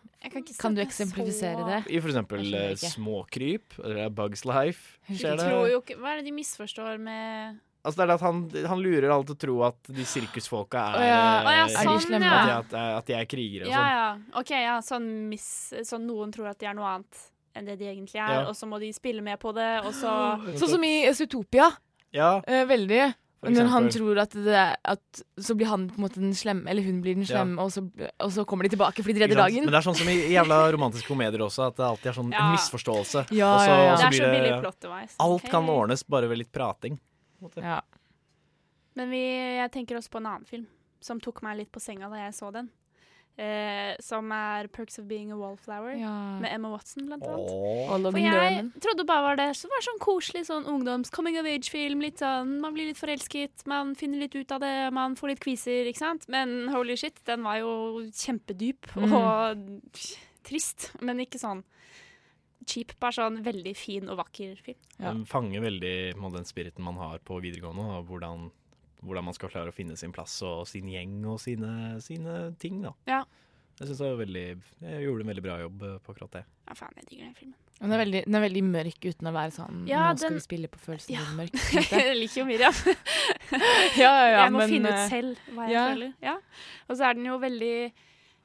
Speaker 3: Kan, du eksemplifisere det?
Speaker 4: I for eksempel eh. Småkryp, eller Bugs Life. Skjer det?
Speaker 2: tror jo ikke, Hva er det de misforstår med
Speaker 4: Altså det er det at han, han lurer alle til å tro at de sirkusfolka er,
Speaker 2: Å ja.
Speaker 4: eh,
Speaker 2: Å ja, sånn,
Speaker 4: slemme?
Speaker 2: ja.
Speaker 4: At, de, at, at de er krigere og
Speaker 2: Ja,
Speaker 4: sånn.
Speaker 2: ja. OK, ja. Sånn, miss, sånn noen tror at de er noe annet enn det de egentlig er,
Speaker 4: Ja.
Speaker 2: og så må de spille med på det, og så
Speaker 3: Sånn som i Zootopia.
Speaker 4: Ja.
Speaker 3: Eh, veldig.
Speaker 4: Men
Speaker 3: Når han tror at, det er, at Så blir han på en måte den slemme, eller hun blir den
Speaker 4: Ja.
Speaker 3: slemme, og, så, og så kommer de tilbake fordi de redder dagen.
Speaker 4: Men det er sånn som i jævla romantiske komedier også, at det alltid er sånn
Speaker 2: Ja.
Speaker 4: en misforståelse.
Speaker 3: Ja,
Speaker 4: og så,
Speaker 3: ja, ja.
Speaker 4: og så
Speaker 2: Det er
Speaker 4: blir
Speaker 2: så
Speaker 4: det
Speaker 2: billig plot-device.
Speaker 4: Alt kan ordnes bare ved litt prating. På en måte.
Speaker 3: Ja.
Speaker 2: Men vi, jeg tenker også på en annen film som tok meg litt på senga da jeg så den. Eh, som er 'Perks of Being a Wallflower'
Speaker 3: Ja.
Speaker 2: med Emma Watson, blant annet.
Speaker 3: Og
Speaker 2: For jeg trodde bare var det så var det sånn koselig sånn ungdoms coming of age-film. Litt sånn, Man blir litt forelsket, man finner litt ut av det, man får litt kviser, ikke sant. Men holy shit, den var jo kjempedyp
Speaker 3: Mm.
Speaker 2: og trist. Men ikke sånn cheap. Bare sånn veldig fin og vakker film.
Speaker 4: Den fanger veldig den spiriten man har på videregående. Og hvordan, hvordan man skal klare å finne sin plass og sin gjeng og sine, sine ting. da.
Speaker 2: Ja.
Speaker 4: Jeg synes det veldig, jeg gjorde en veldig bra jobb eh, på akkurat det.
Speaker 2: Ja, faen, jeg digger den filmen.
Speaker 3: Den er, veldig, den er veldig mørk uten å være sånn
Speaker 2: Ja,
Speaker 3: Nå skal
Speaker 2: den-
Speaker 3: vi spille på følelsen
Speaker 2: Ja.
Speaker 3: din mørk.
Speaker 2: jeg liker jo Miriam.
Speaker 3: Ja, ja, ja,
Speaker 2: jeg må
Speaker 3: men,
Speaker 2: finne
Speaker 3: eh,
Speaker 2: ut selv hva jeg
Speaker 3: ja.
Speaker 2: føler. Ja. Og så er den jo veldig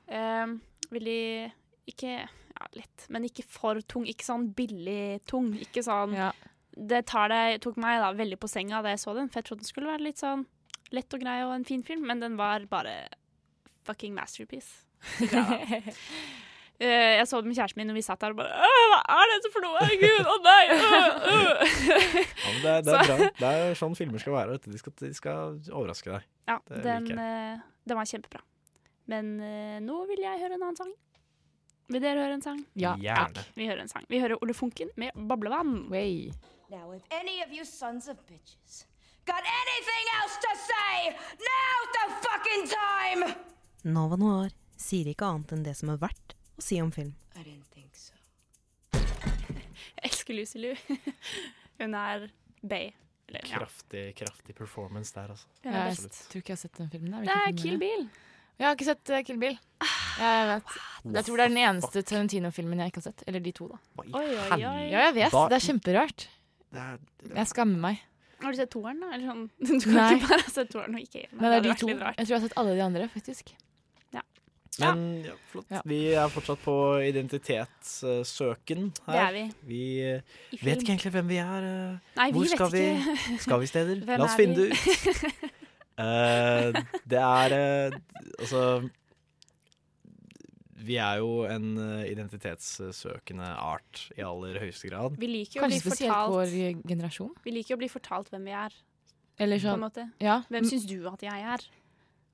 Speaker 2: eh, Veldig Ikke ja, litt. men ikke for tung. Ikke sånn billig tung. Ikke sånn Det tar deg, tok meg da veldig på senga da jeg så den, for jeg trodde den skulle være litt sånn lett og grei og en fin film, men den var bare fucking masterpiece. Eh, jeg så den med kjæresten min, og vi satt der og bare «Åh, Hva er dette for noe? Herregud, å nei! Uh, uh.
Speaker 4: Ja, det, er- det er bra. Det er sånn filmer skal være. De skal, de skal overraske deg.
Speaker 2: Ja,
Speaker 4: Det
Speaker 2: den, eh, den var kjempebra. Men eh, nå vil jeg høre en annen sang. Vil dere høre en sang?
Speaker 3: Ja.
Speaker 4: Gjerne.
Speaker 2: Vi hører en sang. Vi hører Ole Funken med 'Bablevann'.
Speaker 21: Now, if any of you sons of bitches got anything else to say, now's the fucking time!
Speaker 22: Nova Noir sier ikke annet enn det som er verdt å si om film.
Speaker 21: I didn't think so.
Speaker 2: Jeg elsker Lucy Lou. Hun er Bay. Eller, ja.
Speaker 4: Kraftig, kraftig performance der, altså.
Speaker 2: Er
Speaker 3: Jeg tror ikke jeg har sett den filmen. der.
Speaker 2: Det er
Speaker 3: film
Speaker 2: Kill Bill.
Speaker 3: Jeg har ikke sett eh, Kill Bill. Jeg vet. Jeg tror det er den eneste Tarantino-filmen jeg ikke har sett. Eller de to, da.
Speaker 2: Oi, oi, oi.
Speaker 3: Ja, jeg vet.
Speaker 4: Da-
Speaker 3: Det er kjemperart. Jeg skammer meg.
Speaker 2: Har du sett toeren, da? Eller sånn? Du kan
Speaker 3: Nei.
Speaker 2: ikke bare ha sett toeren og ikke
Speaker 3: Nei, det er de to. Jeg tror jeg har sett alle de andre, faktisk.
Speaker 4: Men ja, flott. Vi er fortsatt på identitetssøken her.
Speaker 2: Det er vi.
Speaker 4: Vi
Speaker 2: I
Speaker 4: vet
Speaker 2: film.
Speaker 4: ikke egentlig hvem vi er. eh.
Speaker 2: Nei, vi
Speaker 4: Hvor
Speaker 2: vet
Speaker 4: skal
Speaker 2: ikke.
Speaker 4: vi? Skal vi steder?
Speaker 2: Hvem
Speaker 4: La oss finne det ut. Uh, det er uh, Altså Vi er jo en eh, identitetssøkende art i aller høyeste grad.
Speaker 2: Vi liker jo å bli
Speaker 3: Kanskje spesielt
Speaker 2: fortalt
Speaker 3: vår generasjon.
Speaker 2: Vi liker jo å bli fortalt hvem vi er,
Speaker 3: Eller
Speaker 2: på
Speaker 3: sånn. Ja.
Speaker 2: Hvem syns du at jeg er?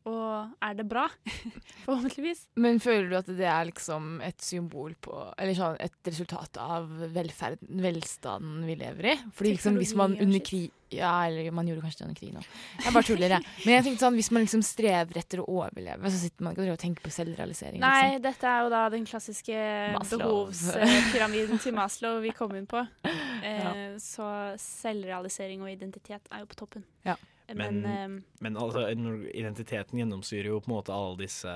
Speaker 2: Og er det bra? Forhåpentligvis.
Speaker 3: Men føler du at det er liksom et symbol på Eller sånn et resultat av velferden, velstanden vi lever i? Fordi liksom hvis man under krig Ja, eller man gjorde kanskje det under krig nå. Jeg bare tuller, jeg. Men jeg tenkte sånn, hvis man liksom strever etter å overleve, så sitter man ikke og tenker på selvrealisering.
Speaker 2: Nei,
Speaker 3: Liksom.
Speaker 2: dette er jo da den klassiske behovspyramiden til Maslow vi kom inn på. Eh,
Speaker 3: Ja.
Speaker 2: Så selvrealisering og identitet er jo på toppen.
Speaker 3: Ja.
Speaker 2: Men,
Speaker 4: Men,
Speaker 2: eh,
Speaker 4: men altså, identiteten gjennomsyrer jo på en måte alle disse,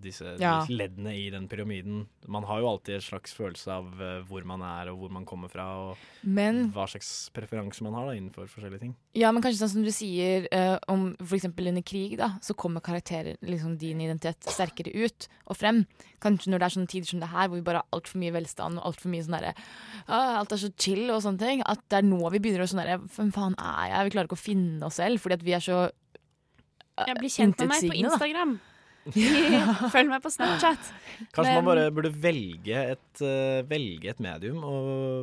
Speaker 4: disse
Speaker 3: Ja.
Speaker 4: leddene i den pyramiden. Man har jo alltid en slags følelse av eh, hvor man er og hvor man kommer fra, og
Speaker 3: Men-
Speaker 4: hva slags preferanse man har da, innenfor forskjellige ting.
Speaker 3: Ja, men kanskje sånn som du sier uh, om eksempel under krig, da, så kommer karakterer, liksom din identitet, sterkere ut og frem. Kanskje når det er sånne tider som det her, hvor vi bare har altfor mye velstand og altfor mye sånn derre uh, Alt er så chill og sånne ting. At det er nå vi begynner å sånn derre Hvem faen er jeg? Vi klarer ikke å finne oss selv, fordi at vi er så uh,
Speaker 2: Jeg blir kjent med meg på. Instagram. Følg meg på Snapchat.
Speaker 4: Kanskje
Speaker 2: Men-
Speaker 4: man bare burde velge et, uh, velge et medium å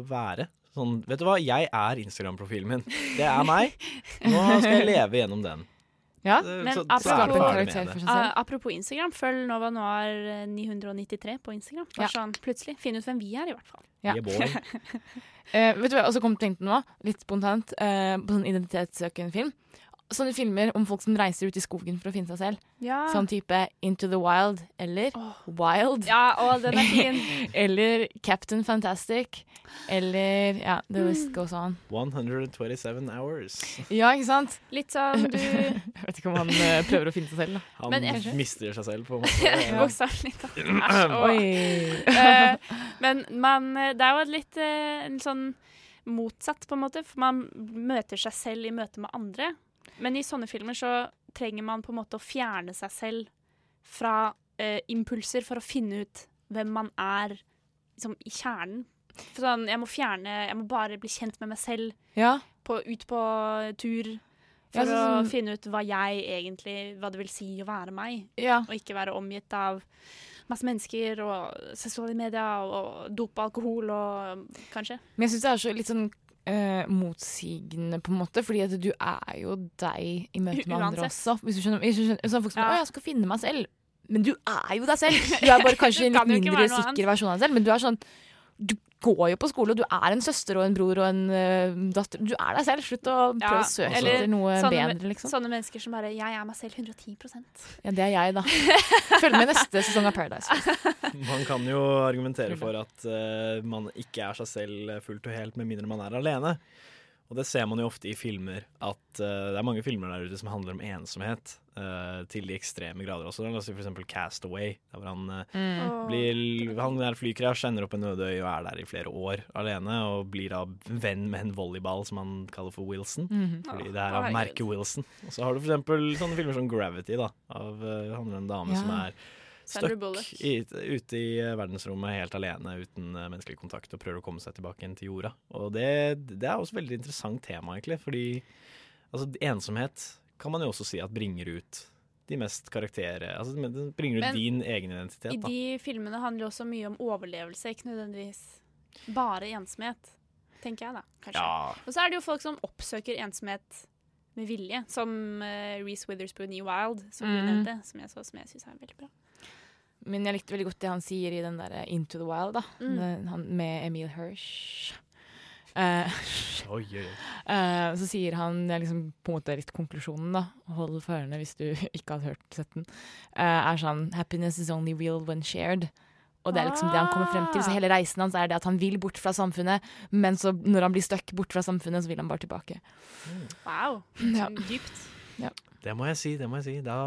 Speaker 4: være. Sånn, vet du hva, jeg er Instagram-profilen min. Det er meg. Nå skal jeg leve gjennom den.
Speaker 3: Ja,
Speaker 2: Men
Speaker 4: så-
Speaker 2: apropos,
Speaker 4: så
Speaker 2: uh. Apropos Instagram, følg Nova Noir eh, 993 på Instagram. Bare sånn plutselig. Finn ut hvem vi er, i hvert fall.
Speaker 3: Ja. uh, vet du hva Og så kom tenkte nå, litt spontant, uh, på sånn identitetssøkende film. Sånne filmer om folk som reiser ut i skogen for å finne seg selv.
Speaker 2: Ja.
Speaker 3: Sånn type Into the Wild eller Wild.
Speaker 2: Ja, å, den er fin.
Speaker 3: eller Captain Fantastic. Eller ja, The
Speaker 2: Mm.
Speaker 3: list goes on.
Speaker 4: 127 hours.
Speaker 3: Ja, ikke sant?
Speaker 2: Litt sånn du
Speaker 3: Jeg vet ikke om han uh, prøver å finne seg selv, da.
Speaker 4: Han
Speaker 2: Men
Speaker 4: mister seg selv, på en måte.
Speaker 2: Bokstavelig talt. Æsj.
Speaker 3: Oi.
Speaker 2: Eh, Men man, eh, det er jo litt uh, en sånn motsatt, på en måte. For man møter seg selv i møte med andre. Men i sånne filmer så trenger man på en måte å fjerne seg selv fra eh, impulser for å finne ut hvem man er liksom, i kjernen. For sånn, jeg må fjerne Jeg må bare bli kjent med meg selv.
Speaker 3: Ja.
Speaker 2: På, ut på tur.
Speaker 3: Ja,
Speaker 2: For
Speaker 3: sånn-
Speaker 2: å finne ut hva jeg egentlig Hva det vil si å være meg.
Speaker 3: Ja.
Speaker 2: Og ikke være omgitt av masse mennesker og sosiale medier og dop og alkohol og kanskje.
Speaker 3: Men jeg syns det er så litt sånn eh, motsigende, på en måte, fordi at du er jo deg i møte med andre også. Hvis du skjønner, hvis du skjønner sånn folk som
Speaker 2: Ja.
Speaker 3: Å, jeg skal finne meg selv. Men du er jo deg selv. Du er bare kanskje en litt mindre sikker versjon av deg selv, men du er sånn Du går jo på skole, og du er en søster og en bror og en uh, datter. Du er deg selv. Slutt å prøve å søke
Speaker 2: eller
Speaker 3: etter noe
Speaker 2: sånne,
Speaker 3: bedre, liksom.
Speaker 2: Sånne mennesker som bare 'jeg er meg selv 110%
Speaker 3: Ja, det er jeg, da. Følg med neste sesong av Paradise.
Speaker 4: Man kan jo argumentere for at uh, man ikke er seg selv fullt og helt med mindre man er alene. Og det ser man jo ofte i filmer, at uh, det er mange filmer der ute som handler om ensomhet. Eh, til de ekstreme grader også. La oss si for eksempel Castaway, der hvor han eh,
Speaker 3: Mm.
Speaker 4: blir Han er flykrasj, ender opp på en øde øy og er der i flere år alene. Og blir da venn med en volleyball som han kaller for Wilson.
Speaker 3: Mhm.
Speaker 4: Fordi det er av
Speaker 3: oh,
Speaker 4: merket Wilson. Og så har du for eksempel sånne filmer som Gravity, da. Av uh, handler om en dame
Speaker 3: Ja.
Speaker 4: som er stuck i, ute i eh, verdensrommet helt alene uten uh, menneskelig kontakt og prøver å komme seg tilbake igjen til jorda. Og det, det er også et veldig interessant tema, egentlig. Fordi altså, ensomhet kan man jo også si at bringer ut de mest karakterer Altså bringer ut
Speaker 2: Men
Speaker 4: din egen identitet,
Speaker 2: I
Speaker 4: da.
Speaker 2: de filmene handler det også mye om overlevelse, ikke nødvendigvis bare ensomhet. Tenker jeg, da. Kanskje.
Speaker 4: Ja.
Speaker 2: Og så er det jo folk som oppsøker ensomhet med vilje, som uh, Reece Witherspoon i Wild, som du
Speaker 3: Mm.
Speaker 2: nevnte, som jeg så, som jeg syns er veldig bra.
Speaker 3: Men jeg likte veldig godt det han sier i den der Into the Wild, da.
Speaker 2: Mm.
Speaker 3: Den- Han, med Emil Hirsch. Eh,
Speaker 4: Oi, oi,
Speaker 3: eh, så sier han, det er liksom på en måte litt konklusjonen, da. Hold for ørene hvis du ikke har hørt sett den. eh, er sånn Happiness is only real when shared. Og det er liksom det han kommer frem til. Så hele reisen hans er det at han vil bort fra samfunnet, men så når han blir stuck bort fra samfunnet, så vil han bare tilbake.
Speaker 2: Wow.
Speaker 3: Ja.
Speaker 2: Dypt.
Speaker 3: Ja.
Speaker 4: Det må jeg si. det må jeg si Da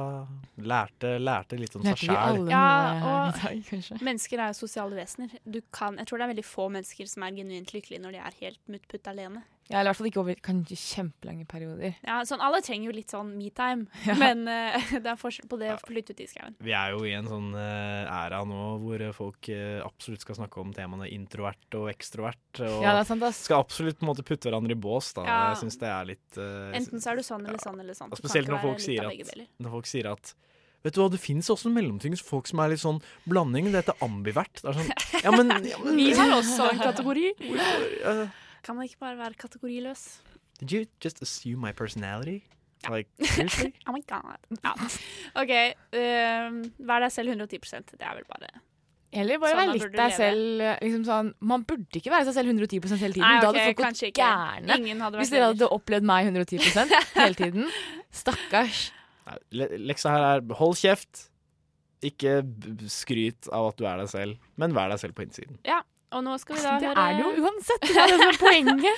Speaker 4: lærte, lærte litt om seg sjæl.
Speaker 2: Ja, og mennesker er jo sosiale vesener. Du kan, jeg tror det er veldig få mennesker som er genuint lykkelige når de er helt muttputt alene.
Speaker 3: Ja, eller i hvert fall ikke over kanskje kjempelange perioder.
Speaker 2: Ja, sånn, alle trenger jo litt sånn me-time,
Speaker 3: Ja.
Speaker 2: men uh, det er forskjell på det å flytte ut i skauen.
Speaker 4: Vi er jo i en sånn eh, æra nå hvor eh, folk uh, absolutt skal snakke om temaene introvert og ekstrovert. Og
Speaker 3: Ja, det er sant, ass.
Speaker 4: skal absolutt på en måte putte hverandre i bås. da.
Speaker 2: Ja.
Speaker 4: Jeg synes det er litt
Speaker 2: Enten så er du sånn eller sånn eller sånn.
Speaker 4: og Spesielt når folk, sier at, når folk sier at Vet du hva, Det finnes også en mellomting. Folk som er litt sånn blanding. Det heter ambivert. Det er sånn, ja, men, ja, men
Speaker 2: Vi har også en kategori.
Speaker 4: Uh,
Speaker 2: Kan man ikke bare være kategoriløs?
Speaker 4: Did you just assume my personality? Like, seriously?
Speaker 2: Oh my god. Ja. OK, um, vær deg selv 110% Det er vel bare
Speaker 3: Eller bare
Speaker 2: Sånn
Speaker 3: være litt deg selv. Liksom sånn, man burde ikke være seg selv 110% hele tiden.
Speaker 2: Nei,
Speaker 3: da hadde folk gått gærne.
Speaker 2: Ingen hadde vært
Speaker 3: Hvis dere hadde opplevd meg 110% hele tiden. Stakkars.
Speaker 4: Le- Leksa her er hold kjeft. Ikke skryt av at du er deg selv, men vær deg selv på innsiden.
Speaker 2: Ja, og nå skal vi da
Speaker 3: Det
Speaker 2: høre
Speaker 3: er det jo uansett. Det er det som er poenget.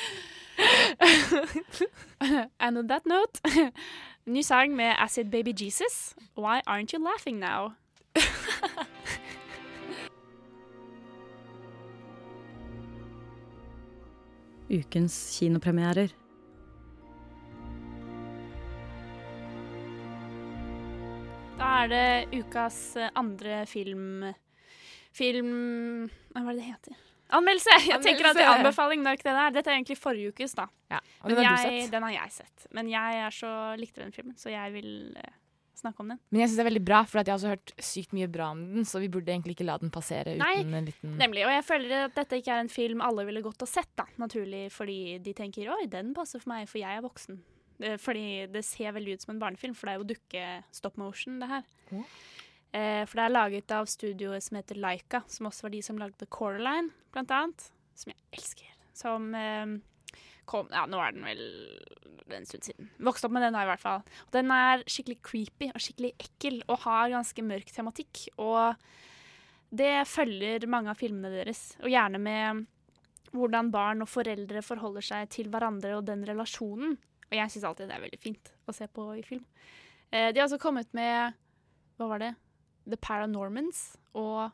Speaker 2: And on that note Ny sang med Acid Baby Jesus. Why aren't you laughing now?
Speaker 23: Ukens kinopremierer.
Speaker 2: Da er det ukas eh, andre film Film Hva er det det heter? Anmeldelse! Jeg tenker at det er
Speaker 3: anbefaling
Speaker 2: anbefaling nok det der. Dette er egentlig forrige ukes, da.
Speaker 3: og
Speaker 2: Men
Speaker 3: den har du
Speaker 2: jeg,
Speaker 3: sett.
Speaker 2: Den har jeg sett. Men jeg så likte den filmen, så jeg vil uh, snakke om den.
Speaker 3: Men jeg syns det er veldig bra, for jeg har også hørt sykt mye bra om den, så vi burde egentlig ikke la den passere
Speaker 2: Nei,
Speaker 3: uten en liten
Speaker 2: Nemlig. Og jeg føler at dette ikke er en film alle ville gått og sett, da. Naturlig fordi de tenker oi, den passer for meg, for jeg er voksen. Eh, Fordi det ser veldig ut som en barnefilm, for det er jo dukke stop motion, det her. Eh, for det er laget av studioet som heter Laika, som også var de som lagde Coraline, blant annet. Som jeg elsker. Som eh, kom Ja, nå er den vel en stund siden. Vokste opp med den, da, i hvert fall. Og den er skikkelig creepy og skikkelig ekkel og har ganske mørk tematikk. Og det følger mange av filmene deres, og gjerne med hvordan barn og foreldre forholder seg til hverandre og den relasjonen. Og jeg syns alltid det er veldig fint å se på i film. Eh, de har også kommet med Hva var det? The Paranormans og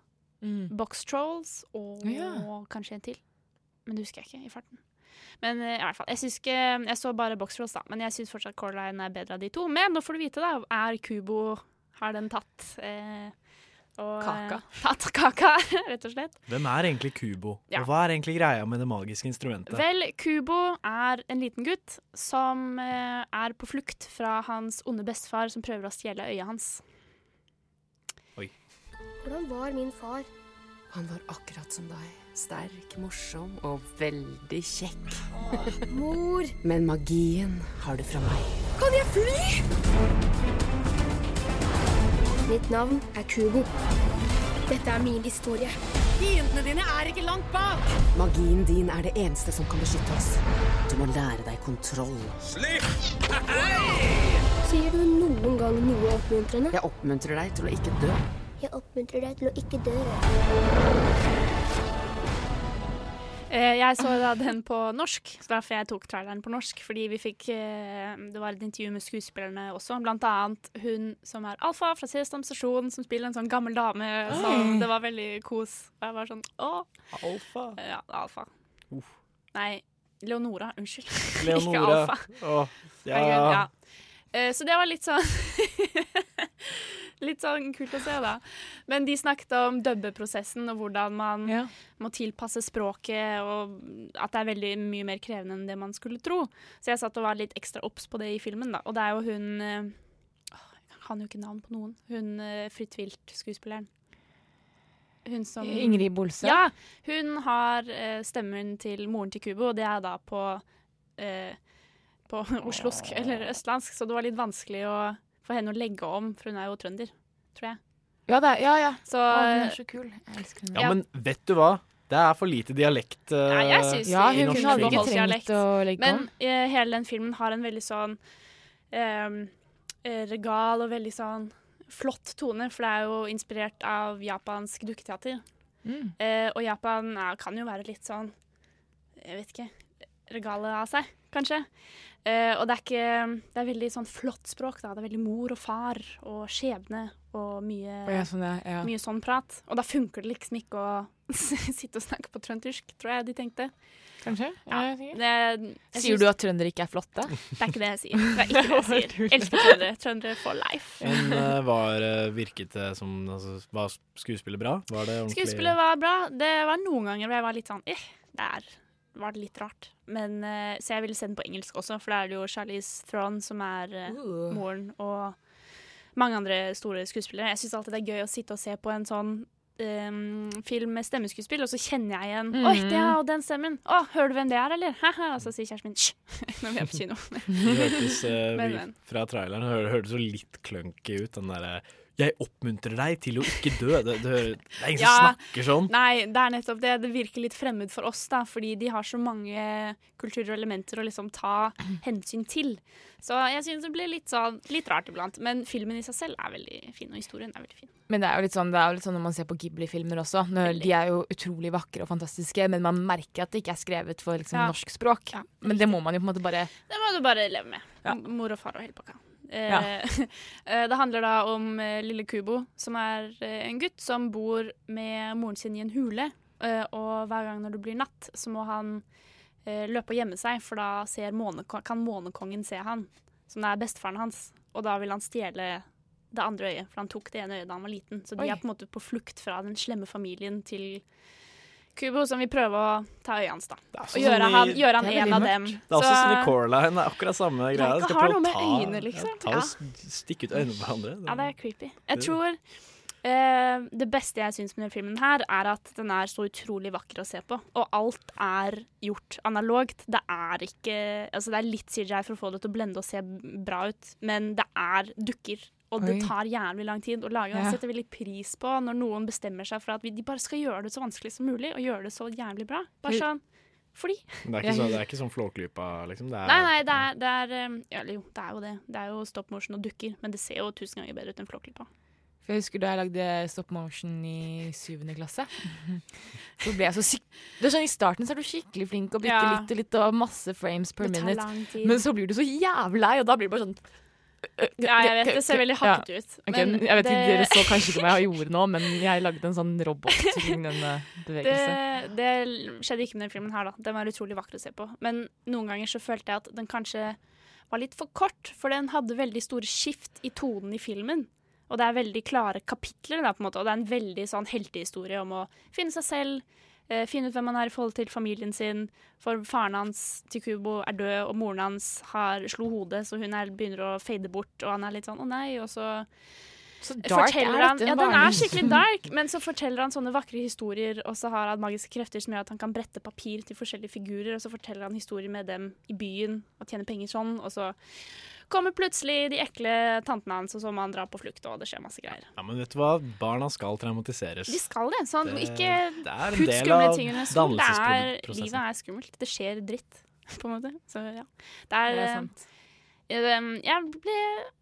Speaker 2: Box Trolls og
Speaker 3: Ja.
Speaker 2: kanskje en til. Men det husker jeg ikke i farten. Men eh, i hvert fall, jeg, ikke, jeg så bare Box Trolls, da, men jeg syns fortsatt Coraline er bedre av de to. Men nå får du vite, da. Er Kubo Har den tatt eh, og,
Speaker 4: Kaka.
Speaker 2: eh, Tatt kaka, rett og slett.
Speaker 4: Hvem er egentlig Kubo?
Speaker 2: Ja.
Speaker 4: Og hva er egentlig greia med det magiske instrumentet?
Speaker 2: Vel, Kubo er en liten gutt som eh, er på flukt fra hans onde bestefar som prøver å stjele øyet hans.
Speaker 24: Hvordan var min far?
Speaker 25: Han var akkurat som deg. Sterk, morsom og veldig kjekk.
Speaker 24: Mor!
Speaker 25: Men magien har du fra meg.
Speaker 24: Kan jeg fly? Mitt navn er Kubo. Dette er min historie.
Speaker 25: Fiendene dine er ikke langt bak! Magien din er det eneste som kan beskytte oss. Du må lære deg kontroll.
Speaker 24: Slipp! Sier du noen gang noe oppmuntrende?
Speaker 25: Jeg oppmuntrer deg til å ikke dø.
Speaker 24: Jeg oppmuntrer deg til å ikke dø.
Speaker 2: Eh, jeg så da den på norsk, så derfor jeg tok traileren på norsk. Fordi vi fikk eh, Det var et intervju med skuespillerne også, blant annet hun som er Alfa fra Sesam Stasjon, som spiller en sånn gammel dame. Så det var veldig kos. Og jeg var sånn Å!
Speaker 4: Alfa?
Speaker 2: Ja, Alfa.
Speaker 4: Uff.
Speaker 2: Nei, Leonora. Unnskyld. Ikke
Speaker 4: Leonora.
Speaker 2: Alfa.
Speaker 4: Oh, ja.
Speaker 2: Ja. Eh, Så det var litt sånn Litt sånn kult å se, da. Men de snakket om dubbeprosessen og hvordan man må tilpasse språket, og at det er veldig mye mer krevende enn det man skulle tro. Så jeg satt og var litt ekstra obs på det i filmen, da. Og det er jo hun eh, Jeg kan jo ikke navn på noen. Hun uh, Fritt Vilt-skuespilleren. Hun som
Speaker 3: Ingrid Bolse?
Speaker 2: Ja. Hun har eh, stemmen til moren til Kubo, og det er da på eh, på oslosk eller østlandsk, så det var litt vanskelig å få henne å legge om, for hun er jo trønder, tror jeg.
Speaker 3: Ja, det er, ja, ja.
Speaker 2: Så,
Speaker 3: Å, hun er så kul. Jeg elsker henne.
Speaker 4: Ja, men vet du hva? Det er for lite dialekt uh,
Speaker 2: Nei, jeg synes
Speaker 3: Ja, hun
Speaker 2: kunne
Speaker 3: kunne
Speaker 2: hadde
Speaker 3: ikke trengt
Speaker 2: dialekt.
Speaker 3: å legge
Speaker 2: Men
Speaker 3: om.
Speaker 2: eh, hele den filmen har en veldig sånn ehm, eh, regal og veldig sånn flott tone, for det er jo inspirert av japansk dukketeater.
Speaker 3: Mm.
Speaker 2: Eh, og Japan ja, kan jo være litt sånn Jeg vet ikke regale av seg, kanskje. Eh, og det er ikke Det er veldig sånn flott språk. da. Det er veldig mor og far og skjebne og mye,
Speaker 3: ja, sånn, det, ja.
Speaker 2: mye sånn prat. Og da funker det liksom ikke å sitte og snakke på trøndersk, tror jeg de tenkte.
Speaker 3: Kanskje?
Speaker 2: Ja, det, jeg
Speaker 3: Sier du at trøndere ikke er flotte?
Speaker 2: Det er ikke det jeg sier. Det er ikke det jeg sier. Elsker trøndere. Trøndere for life.
Speaker 4: Men uh, var, eh, virket det som altså, Var skuespillet bra? Var det ordentlig
Speaker 2: Skuespillet var bra. Det var noen ganger hvor jeg var litt sånn eh, der var det litt rart. Men, eh, så jeg ville se den på engelsk også, for da er det jo Charlize Theron som er eh,
Speaker 3: Uh.
Speaker 2: moren, og mange andre store skuespillere. Jeg syns alltid det er gøy å sitte og se på en sånn um, film med stemmeskuespill, og så kjenner jeg igjen
Speaker 3: mm.
Speaker 2: Oi, det er jo den stemmen! Å, hører du hvem det er, eller? Haha. Og så sier kjæresten min hysj, når vi er på kino.
Speaker 4: Hørtes uh,
Speaker 2: Men, men.
Speaker 4: fra traileren hør, hørtes jo litt clunky ut, den derre 'Jeg oppmuntrer deg til å ikke dø'. Det, det, det er ingen som snakker sånn.
Speaker 2: Nei, det er nettopp det. Det virker litt fremmed for oss, da, fordi de har så mange kulturer og elementer å liksom ta hensyn til. Så jeg synes det blir litt, sånn, litt rart iblant. Men filmen i seg selv er veldig fin, og historien er veldig fin.
Speaker 3: Men det er jo litt sånn, det er jo litt sånn når man ser på Ghibli-filmer også. Når de er jo utrolig vakre og fantastiske, men man merker at det ikke er skrevet for liksom,
Speaker 2: Ja.
Speaker 3: norsk språk. men det må man jo på en måte bare
Speaker 2: Det må du bare leve med. Mor og far og hele pakka. Eh,
Speaker 3: Ja.
Speaker 2: eh, det handler da om eh, lille Kubo, som er eh, en gutt som bor med moren sin i en hule. Eh, og hver gang når det blir natt, så må han eh, løpe og gjemme seg, for da ser måneko kan månekongen se han, som er bestefaren hans. Og da vil han stjele det andre øyet, for han tok det ene øyet da han var liten. Så de
Speaker 3: Oi.
Speaker 2: er på en måte på flukt fra den slemme familien til Kubo som vil prøve å ta øyet hans, da. Og
Speaker 4: sånn
Speaker 2: gjøre han, gjøre han en av dem.
Speaker 4: Det er også sånn i Coraline. Det er akkurat samme greia.
Speaker 2: Laika
Speaker 4: Skal prøve å ta,
Speaker 2: øynene, liksom.
Speaker 4: ja, ta og stikke ut øynene på hverandre.
Speaker 2: Ja, det er creepy. Jeg tror Uh, det beste jeg syns med denne filmen, her er at den er så utrolig vakker å se på. Og alt er gjort analogt. Det er ikke Altså, det er litt CGI for å få det til å blende og se bra ut, men det er dukker. Og det tar jævlig lang tid å lage. Og
Speaker 3: Ja.
Speaker 2: jeg setter veldig pris på når noen bestemmer seg for at vi, de bare skal gjøre det så vanskelig som mulig, og gjøre det så jævlig bra. Bare sånn fordi.
Speaker 4: Det er ikke, så, det er ikke sånn Flåklypa, liksom. Det er,
Speaker 2: Nei, nei, det er, det er um, ja, jo, det er jo det. Det er jo stop motion og dukker, men det ser jo tusen ganger bedre ut enn Flåklypa.
Speaker 3: For jeg husker da jeg lagde stop motion i syvende klasse. Så ble jeg så syk... Det er sånn, I starten så er du skikkelig flink og bytter
Speaker 2: Ja.
Speaker 3: litt og litt og masse frames per minute. Men så blir du så jævlig lei, og da blir det bare sånn
Speaker 2: Ja, jeg vet, det ser veldig hakkete ut,
Speaker 3: Ok,
Speaker 2: Okay,
Speaker 3: jeg vet ikke,
Speaker 2: det-
Speaker 3: Dere så kanskje ikke hva jeg gjorde nå, men jeg lagde en sånn robot-lignende bevegelse.
Speaker 2: Det, det skjedde ikke med denne filmen her, da. Den var utrolig vakker å se på. Men noen ganger så følte jeg at den kanskje var litt for kort, for den hadde veldig store skift i tonen i filmen. Og det er veldig klare kapitler, da, på en måte, og det er en veldig sånn heltehistorie om å finne seg selv, eh, finne ut hvem han er i forhold til familien sin. For faren hans til Kubo er død, og moren hans har slo hodet, så hun er, begynner å fade bort, og han er litt sånn 'å nei', og så
Speaker 3: Så dark er
Speaker 2: han, Ja, den er skikkelig dark, men så forteller han sånne vakre historier, og så har han magiske krefter som gjør at han kan brette papir til forskjellige figurer, og så forteller han historier med dem i byen og tjener penger sånn, og så kommer plutselig de ekle tantene hans, og så må han dra på flukt, og det skjer masse greier.
Speaker 4: Ja, men vet du hva? Barna skal traumatiseres.
Speaker 2: De skal det. sånn,
Speaker 4: Det-
Speaker 2: Ikke
Speaker 4: det er en
Speaker 2: putt
Speaker 4: del
Speaker 2: skumle
Speaker 4: av
Speaker 2: ting under stol. Det er,
Speaker 4: dannelsesprosessen.
Speaker 2: livet er skummelt. Det skjer dritt, på en måte. Så ja. Det er,
Speaker 3: Det er
Speaker 2: eh,
Speaker 3: sant.
Speaker 2: eh, Jeg ble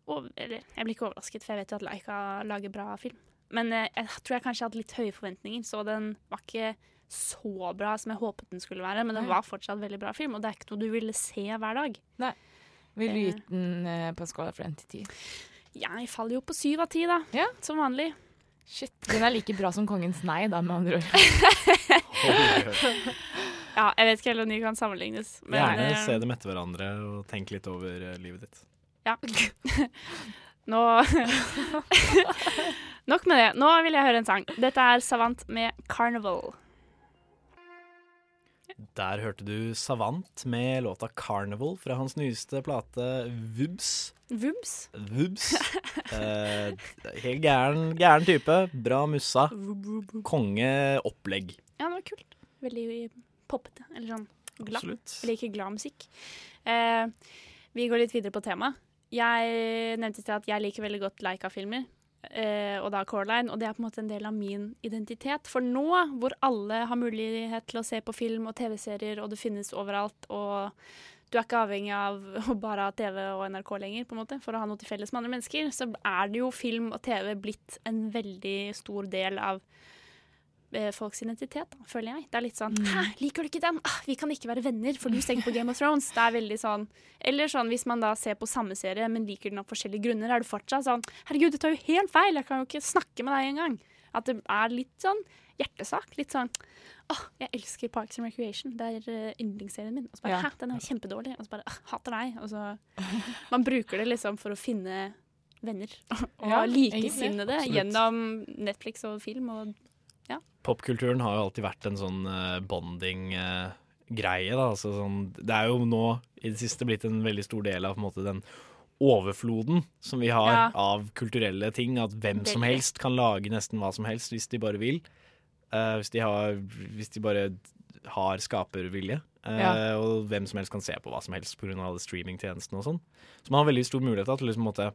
Speaker 2: over, Eller jeg ble ikke overrasket, for jeg vet jo at Laika lager bra film. Men eh, jeg tror jeg kanskje hadde litt høye forventninger, så den var ikke så bra som jeg håpet den skulle være. Men den var fortsatt veldig bra film, og det er ikke noe du ville se hver dag.
Speaker 3: Nei. Vil du
Speaker 2: Eh.
Speaker 3: gi den eh, på en skala fra 1 til 10?
Speaker 2: Jeg faller jo på syv av ti, da. Ja. Som vanlig.
Speaker 3: Shit. Den er like bra som Kongens nei, da, med andre ord.
Speaker 2: Ja, jeg vet ikke helt om de kan sammenlignes. Men,
Speaker 4: Gjerne
Speaker 2: eh,
Speaker 4: se dem etter hverandre og tenk litt over eh, livet ditt.
Speaker 2: Ja. Nå Nok med det. Nå vil jeg høre en sang. Dette er Savant med 'Carnival'.
Speaker 4: Der hørte du Savant med låta 'Carnival' fra hans nyeste plate Vubs.
Speaker 2: Vubs?
Speaker 4: Vubs. Eh, helt gæren, gæren type. Bra mussa. Kongeopplegg.
Speaker 2: Ja, det var kult. Veldig poppete. Eller sånn glad.
Speaker 4: Absolutt.
Speaker 2: Jeg liker glad musikk. Eh, vi går litt videre på temaet. Jeg nevnte til at jeg liker veldig godt Laika-filmer. Eh, og da Coraline, og det er på en måte en del av min identitet. For nå, hvor alle har mulighet til å se på film og TV-serier, og det finnes overalt, og du er ikke avhengig av å bare ha TV og NRK lenger, på en måte, for å ha noe til felles med andre mennesker, så er det jo film og TV blitt en veldig stor del av folks identitet, da, føler jeg. Det er litt sånn Hæ, liker du ikke den? Ah, vi kan ikke være venner, for du ser ikke på Game of Thrones. Det er veldig sånn Eller sånn hvis man da ser på samme serie, men liker den av forskjellige grunner, er det fortsatt sånn Herregud, du tar jo helt feil, jeg kan jo ikke snakke med deg engang. At det er litt sånn hjertesak. Litt sånn Åh, jeg elsker Parks and Recreation. Det er uh, yndlingsserien min. Og så bare
Speaker 3: Ja.
Speaker 2: Hæ, den er kjempedårlig. Og så bare «Ah, hater deg. Og så Man bruker det liksom for å finne venner. Og
Speaker 3: Ja,
Speaker 2: likesinnede gjennom Netflix og film og ja.
Speaker 4: Popkulturen har jo alltid vært en sånn uh, bonding-greie. da. Altså, sånn, det er jo nå i det siste blitt en veldig stor del av på en måte, den overfloden som vi har
Speaker 2: Ja.
Speaker 4: av kulturelle ting. At hvem som helst kan lage nesten hva som helst hvis de bare vil. Uh, hvis, de har, hvis de bare har skapervilje. Uh,
Speaker 3: Ja.
Speaker 4: Og hvem som helst kan se på hva som helst pga. alle streamingtjenestene og sånn. Så man har veldig stor mulighet da, til å liksom, måtte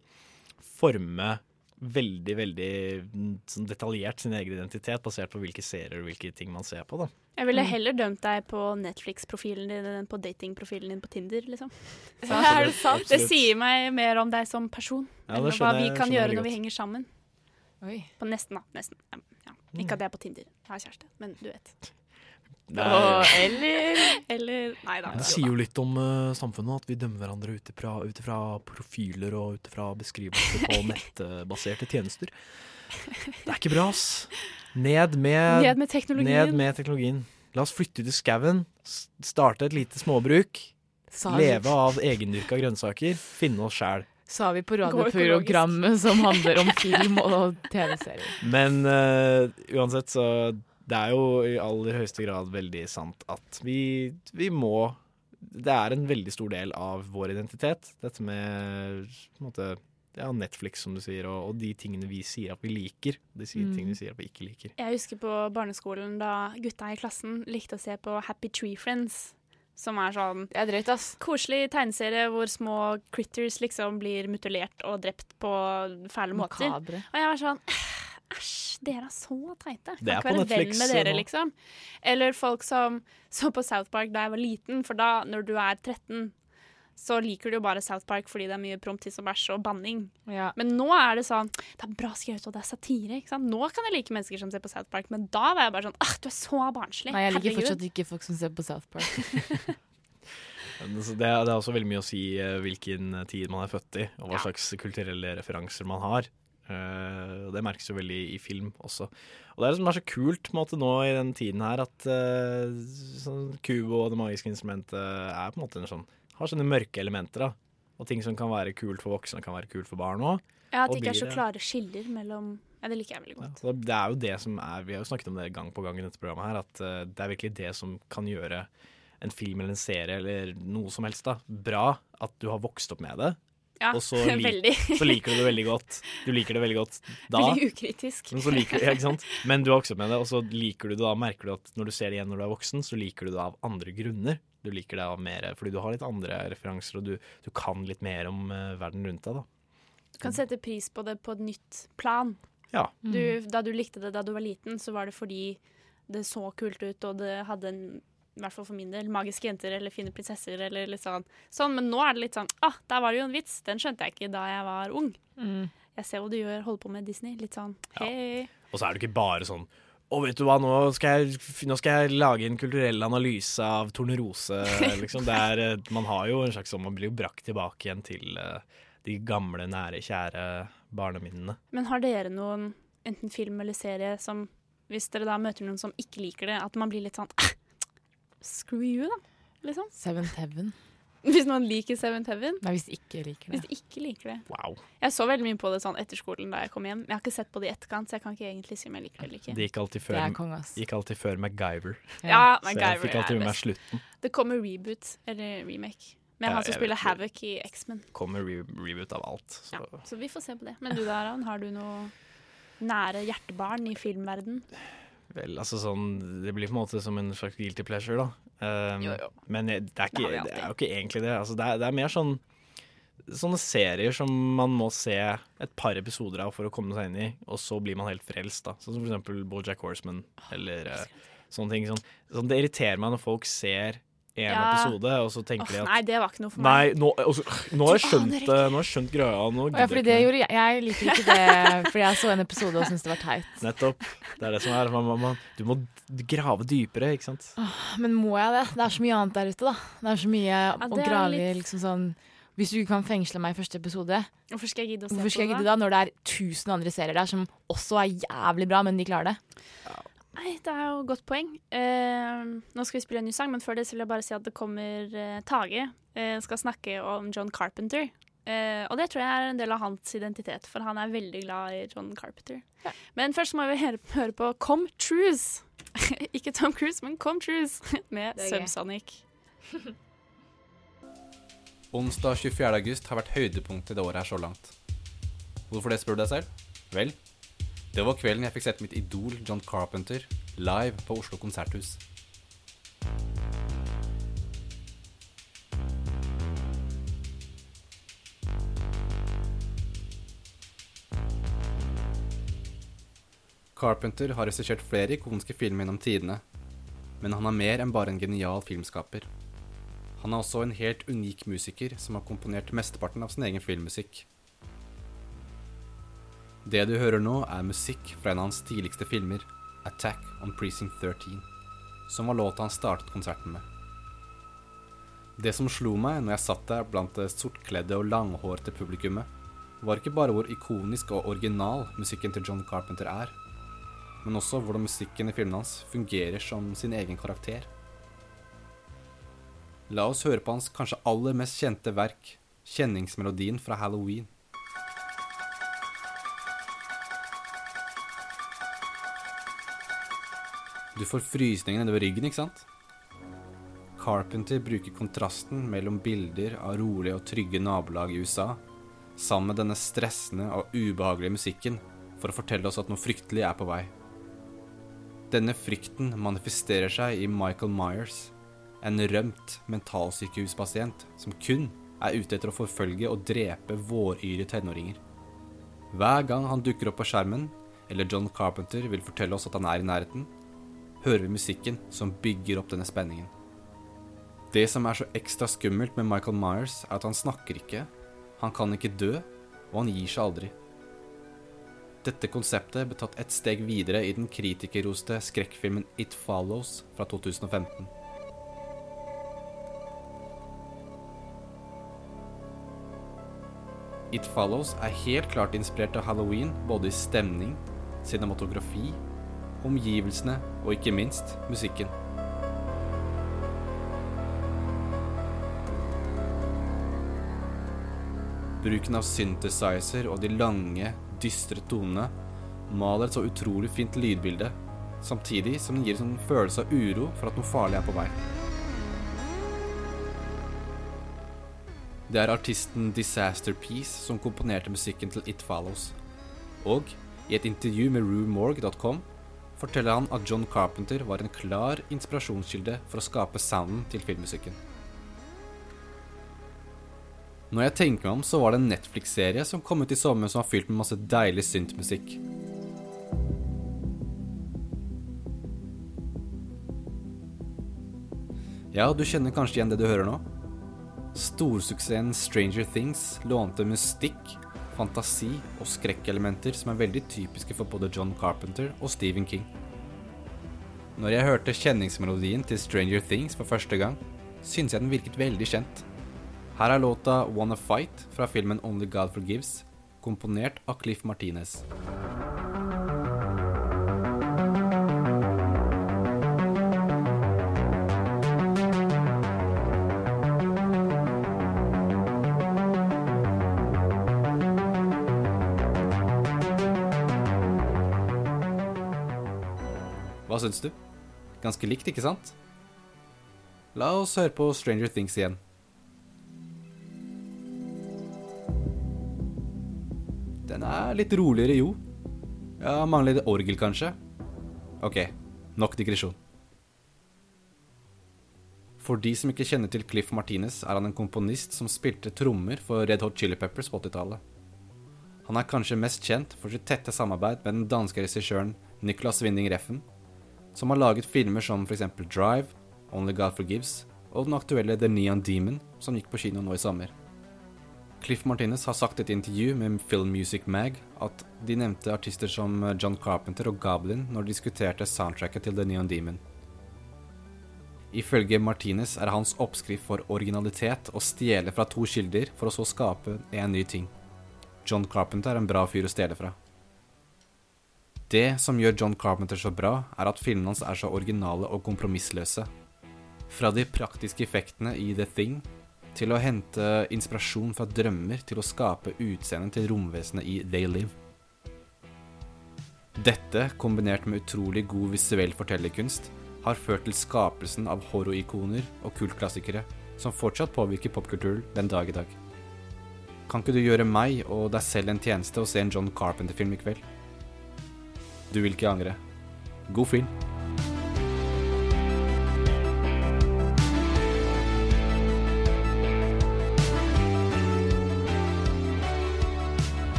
Speaker 4: forme veldig, veldig mm, sånn detaljert sin egen identitet basert på hvilke serier og hvilke ting man ser på. da.
Speaker 2: Jeg ville heller dømt deg på Netflix-profilen din enn på datingprofilen din på Tinder. liksom. Så,
Speaker 4: Er det sant?
Speaker 2: Det sier meg mer om deg som person
Speaker 4: Ja,
Speaker 2: enn hva vi kan gjøre når vi henger sammen.
Speaker 3: Oi.
Speaker 2: På nesten, da. Nesten. Ja, ja. Ikke at jeg er på Tinder. Jeg har kjæreste, men du vet.
Speaker 4: Det er-
Speaker 2: eller Eller Nei da.
Speaker 4: Det sier jo litt om uh, samfunnet at vi dømmer hverandre ut ifra, ut ifra profiler og ut ifra beskrivelser på nettbaserte tjenester. Det er ikke bra, ass. Ned med,
Speaker 2: Ned med teknologien.
Speaker 4: Ned med teknologien. La oss flytte ut i skauen, starte et lite småbruk,
Speaker 3: Sa
Speaker 4: leve av egendyrka grønnsaker, finne oss sjæl.
Speaker 3: Sa vi på radioprogrammet som handler om film og TV-serier.
Speaker 4: Men uh, uansett, så det er jo i aller høyeste grad veldig sant at vi, vi må Det er en veldig stor del av vår identitet, dette med på en måte, ja, Netflix, som du sier, og, og de tingene vi sier at vi liker. De sier,
Speaker 2: Mm.
Speaker 4: tingene vi sier at vi ikke liker.
Speaker 2: Jeg husker på barneskolen da gutta i klassen likte å se på Happy Tree Friends. Som er sånn koselig tegneserie hvor små critters liksom blir mutilert og drept på fæle måter.
Speaker 3: Makabre.
Speaker 2: Og jeg var sånn Æsj, dere er så teite. Kan
Speaker 4: på
Speaker 2: ikke være venn med dere,
Speaker 4: nå.
Speaker 2: liksom. Eller folk som så på South Park da jeg var liten, for da, når du er 13, så liker du jo bare South Park fordi det er mye promp, tiss og bæsj og banning. Men nå er det sånn Det er bra skrevet, og det er satire. ikke sant? Nå kan jeg like mennesker som ser på South Park, men da var jeg bare sånn Åh, du er så barnslig.
Speaker 3: Nei, jeg liker
Speaker 2: Herregud.
Speaker 3: fortsatt ikke folk som ser på South Park.
Speaker 4: Det, er- det er også veldig mye å si eh, hvilken tid man er født i, og hva slags kulturelle referanser man har. Og det merkes jo veldig i film også. Og det er det som er så kult på en måte nå i den tiden her, at uh, sånn, Kubo og Det magiske instrumentet er på en måte en sånn har sånne mørke elementer. da Og ting som kan være kult for voksne, kan være kult for barn òg.
Speaker 2: Ja, At det ikke er så klare skiller mellom Ja, det liker jeg veldig godt.
Speaker 4: Ja, det er jo det som er Vi har jo snakket om det gang på gang i dette programmet her, at uh, det er virkelig det som kan gjøre en film eller en serie eller noe som helst da bra. At du har vokst opp med det.
Speaker 2: Ja,
Speaker 4: og så, li så liker du det veldig godt. Du liker det veldig godt da.
Speaker 2: Veldig ukritisk.
Speaker 4: Men, så liker, ja, ikke sant? Men du har vokst opp med det, og så liker du det da, merker du at når du ser det igjen når du er voksen, så liker du det av andre grunner. Du liker det av mer fordi du har litt andre referanser, og du, du kan litt mer om uh, verden rundt deg. da.
Speaker 2: Du kan sette pris på det på et nytt plan.
Speaker 4: Ja.
Speaker 2: Du, da du likte det da du var liten, så var det fordi det så kult ut, og det hadde en i hvert fall for min del, magiske jenter eller fine prinsesser eller litt sånn. sånn. Men nå er det litt sånn ah, der var det jo en vits. Den skjønte jeg ikke da jeg var ung.
Speaker 3: Mm.
Speaker 2: Jeg ser hva du gjør, holder på med Disney. Litt sånn hei.
Speaker 4: Og så er det ikke bare sånn å, vet du hva, nå skal, jeg, nå skal jeg lage en kulturell analyse av Tornerose. Liksom. Det er, eh, man har jo en slags sånn, man blir jo brakt tilbake igjen til eh, de gamle, nære, kjære barneminnene.
Speaker 2: Men har dere noen, enten film eller serie, som hvis dere da møter noen som ikke liker det, at man blir litt sånn ah, Screw you, da. Liksom.
Speaker 3: Seventh Heaven.
Speaker 2: Hvis noen liker Seventh Heaven.
Speaker 3: Nei, hvis de ikke liker det.
Speaker 2: Hvis de ikke liker det.
Speaker 4: Wow.
Speaker 2: Jeg så veldig mye på det sånn etter skolen da jeg kom hjem. Jeg har ikke sett på det i etterkant, så jeg kan ikke egentlig si om jeg liker det eller ikke.
Speaker 4: Det gikk alltid før,
Speaker 3: kong,
Speaker 4: gikk alltid før MacGyver.
Speaker 2: Ja,
Speaker 4: Så
Speaker 2: MacGyver
Speaker 4: jeg fikk alltid
Speaker 2: er
Speaker 4: med meg slutten.
Speaker 2: Det kommer reboot, eller remake, med
Speaker 4: Ja,
Speaker 2: han som spiller Havoc i X-Men.
Speaker 4: Kommer re reboot av alt. Så.
Speaker 2: Ja, så vi får se på det. Men du da, Aron, har du noe nære hjertebarn i filmverden?
Speaker 4: Vel, altså sånn Det blir på en måte som en slags guilty pleasure, da. Um,
Speaker 2: Jo, jo.
Speaker 4: Men det er, ikke,
Speaker 2: Det
Speaker 4: er jo ikke egentlig det. Altså, det, er, det er mer sånn Sånne serier som man må se et par episoder av for å komme seg inn i, og så blir man helt frelst. da Sånn som for eksempel Bojack Horseman, eller eh, sånne ting. Sånn, sånn, det irriterer meg når folk ser en
Speaker 2: Ja.
Speaker 4: episode, og så tenker de at
Speaker 2: nei, det var ikke noe for
Speaker 4: Nei,
Speaker 2: meg.
Speaker 4: nå, også, nå har jeg skjønt, det, nå har jeg skjønt greia. Nå
Speaker 3: ja, fordi det gjorde jeg. Jeg liker ikke det, fordi jeg så en episode og syntes det var teit.
Speaker 4: Nettopp. Det er det som er. Man, man, man, du må grave dypere, ikke sant.
Speaker 3: Men må jeg det? Det er så mye annet der ute, da. Det er så mye å
Speaker 2: er
Speaker 3: grave i.
Speaker 2: litt-
Speaker 3: Liksom sånn Hvis du ikke kan fengsle meg i første episode,
Speaker 2: Hvorfor skal jeg gidde å se på det?
Speaker 3: da? Når det er tusen andre serier der som også er jævlig bra, men de klarer det.
Speaker 2: Nei, det er jo et godt poeng. Eh, nå skal vi spille en ny sang, men før det så vil jeg bare si at det kommer eh, Tage. Eh, skal snakke om John Carpenter. Eh, og det tror jeg er en del av hans identitet, for han er veldig glad i John Carpenter. Men først må vi høre, høre på Com Trues. Ikke Tom Cruise, men Com Trues med. Subsonic.
Speaker 20: Onsdag 24. august har vært høydepunktet i det året her så langt. Hvorfor det, spør du deg selv? Vel, det var kvelden jeg fikk sett mitt idol John Carpenter live på Oslo konserthus. Carpenter har regissert flere ikoniske filmer gjennom tidene, men han er mer enn bare en genial filmskaper. Han er også en helt unik musiker som har komponert mesteparten av sin egen filmmusikk. Det du hører nå, er musikk fra en av hans tidligste filmer, 'Attack on Precinct 13', som var låta han startet konserten med. Det som slo meg når jeg satt der blant det sortkledde og langhårete publikummet, var ikke bare hvor ikonisk og original musikken til John Carpenter er, men også hvordan musikken i filmene hans fungerer som sin egen karakter. La oss høre på hans kanskje aller mest kjente verk, kjenningsmelodien fra Halloween. Du får frysninger nedover ryggen, ikke sant? Carpenter bruker kontrasten mellom bilder av rolige og trygge nabolag i USA, sammen med denne stressende og ubehagelige musikken, for å fortelle oss at noe fryktelig er på vei. Denne frykten manifesterer seg i Michael Myers, en rømt mentalsykehuspasient som kun er ute etter å forfølge og drepe våryre tenåringer. Hver gang han dukker opp på skjermen, eller John Carpenter vil fortelle oss at han er i nærheten, hører vi musikken som bygger opp denne spenningen. Det som er så ekstra skummelt med Michael Myers, er at han snakker ikke, han kan ikke dø, og han gir seg aldri. Dette konseptet ble tatt ett steg videre i den kritikerroste skrekkfilmen It Follows fra 2015. It Follows er helt klart inspirert av Halloween, både i stemning, cinematografi, omgivelsene og ikke minst musikken. Bruken av synthesizer og de lange, dystre tonene maler et så utrolig fint lydbilde, samtidig som den gir en sånn følelse av uro for at noe farlig er på vei. Det er artisten Disaster Peace som komponerte musikken til It Follows. Og i et intervju med RueMorg.com forteller han at John Carpenter var en klar inspirasjonskilde for å skape sounden til filmmusikken. Når jeg tenker meg om, så var det en Netflix-serie som kom ut i sommer som var fylt med masse deilig syntmusikk. Ja, du kjenner kanskje igjen det du hører nå? Storsuksessen Stranger Things lånte mystikk, fantasi og skrekkelementer som er veldig typiske for både John Carpenter og Stephen King. Når jeg hørte kjenningsmelodien til Stranger Things for første gang, syntes jeg den virket veldig kjent. Her er låta Wanna Fight fra filmen Only God Forgives, komponert av Cliff Martinez. Hva syns du? Ganske likt, ikke sant? La oss høre på Stranger Things igjen. Den er litt roligere, jo. Ja, mangler litt orgel, kanskje. Ok, nok digresjon. For de som ikke kjenner til Cliff Martinez, er han en komponist som spilte trommer for Red Hot Chili Peppers på 80-tallet. Han er kanskje mest kjent for sitt tette samarbeid med den danske regissøren Nicolas Winding Reffen, som har laget filmer som f.eks. Drive, Only God Forgives og den aktuelle The Neon Demon, som gikk på kino nå i sommer. Cliff Martinez har sagt i et intervju med Film Music Mag at de nevnte artister som John Carpenter og Goblin når de diskuterte soundtracket til The Neon Demon. Ifølge Martinez er hans oppskrift for originalitet å stjele fra to kilder for å så skape en ny ting. John Carpenter er en bra fyr å stjele fra. Det som gjør John Carpenter så bra, er at filmene hans er så originale og kompromissløse. Fra de praktiske effektene i The Thing til å hente inspirasjon fra drømmer til å skape utseendet til romvesenet i They Live. Dette, kombinert med utrolig god visuell fortellerkunst, har ført til skapelsen av horrorikoner og kultklassikere som fortsatt påvirker popkulturen den dag i dag. Kan ikke du gjøre meg og deg selv en tjeneste og se en John Carpenter-film i kveld? Du vil ikke angre. God film.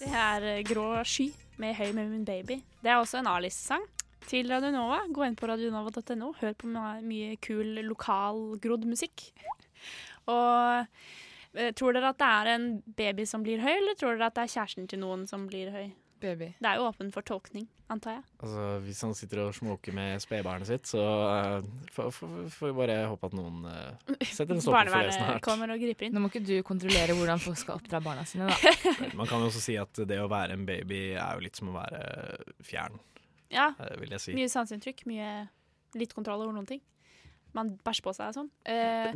Speaker 2: Det er eh, Grå sky med Høy med min baby. Det er også en A-listesang til Radio Nova. Gå inn på radionova.no, hør på mye kul lokalgrodd musikk. Og tror dere at det er en baby som blir høy, eller tror dere at det er kjæresten til noen som blir høy?
Speaker 3: Baby.
Speaker 2: Det er jo åpen for tolkning, antar jeg.
Speaker 4: Altså, hvis han sitter og smoker med spedbarnet sitt, så uh, får vi bare håpe at noen uh, setter en stopper for det
Speaker 2: Barnevernet
Speaker 4: snart.
Speaker 2: kommer og griper inn.
Speaker 3: Nå må ikke du kontrollere hvordan folk skal oppdra barna sine, da.
Speaker 4: Man kan jo også si at det å være en baby er jo litt som å være fjern,
Speaker 2: Ja.
Speaker 4: eh, vil jeg si.
Speaker 2: Mye sanseinntrykk, mye litt kontroll over noen ting. Man bæsjer på seg og sånn. Eh,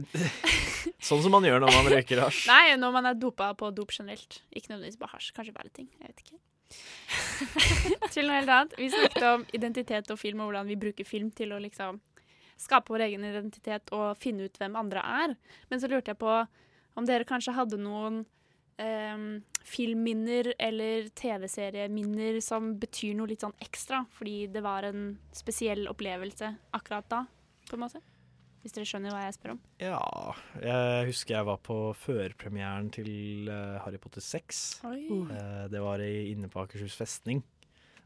Speaker 4: Sånn som man gjør når man røyker hasj.
Speaker 2: nei, når man er dopa på dop generelt. Ikke nødvendigvis bare hasj, kanskje bare ting. Jeg vet ikke. til noe helt annet. Vi snakket om identitet og film, og hvordan vi bruker film til å liksom skape vår egen identitet og finne ut hvem andre er. Men så lurte jeg på om dere kanskje hadde noen Um, filmminner eller TV-serieminner som betyr noe litt sånn ekstra, fordi det var en spesiell opplevelse akkurat da, på en måte. Hvis dere skjønner hva jeg spør om.
Speaker 4: Ja, jeg husker jeg var på førpremieren til eh, Harry Potter 6.
Speaker 2: Oi.
Speaker 4: Eh, det var inne på Akershus festning.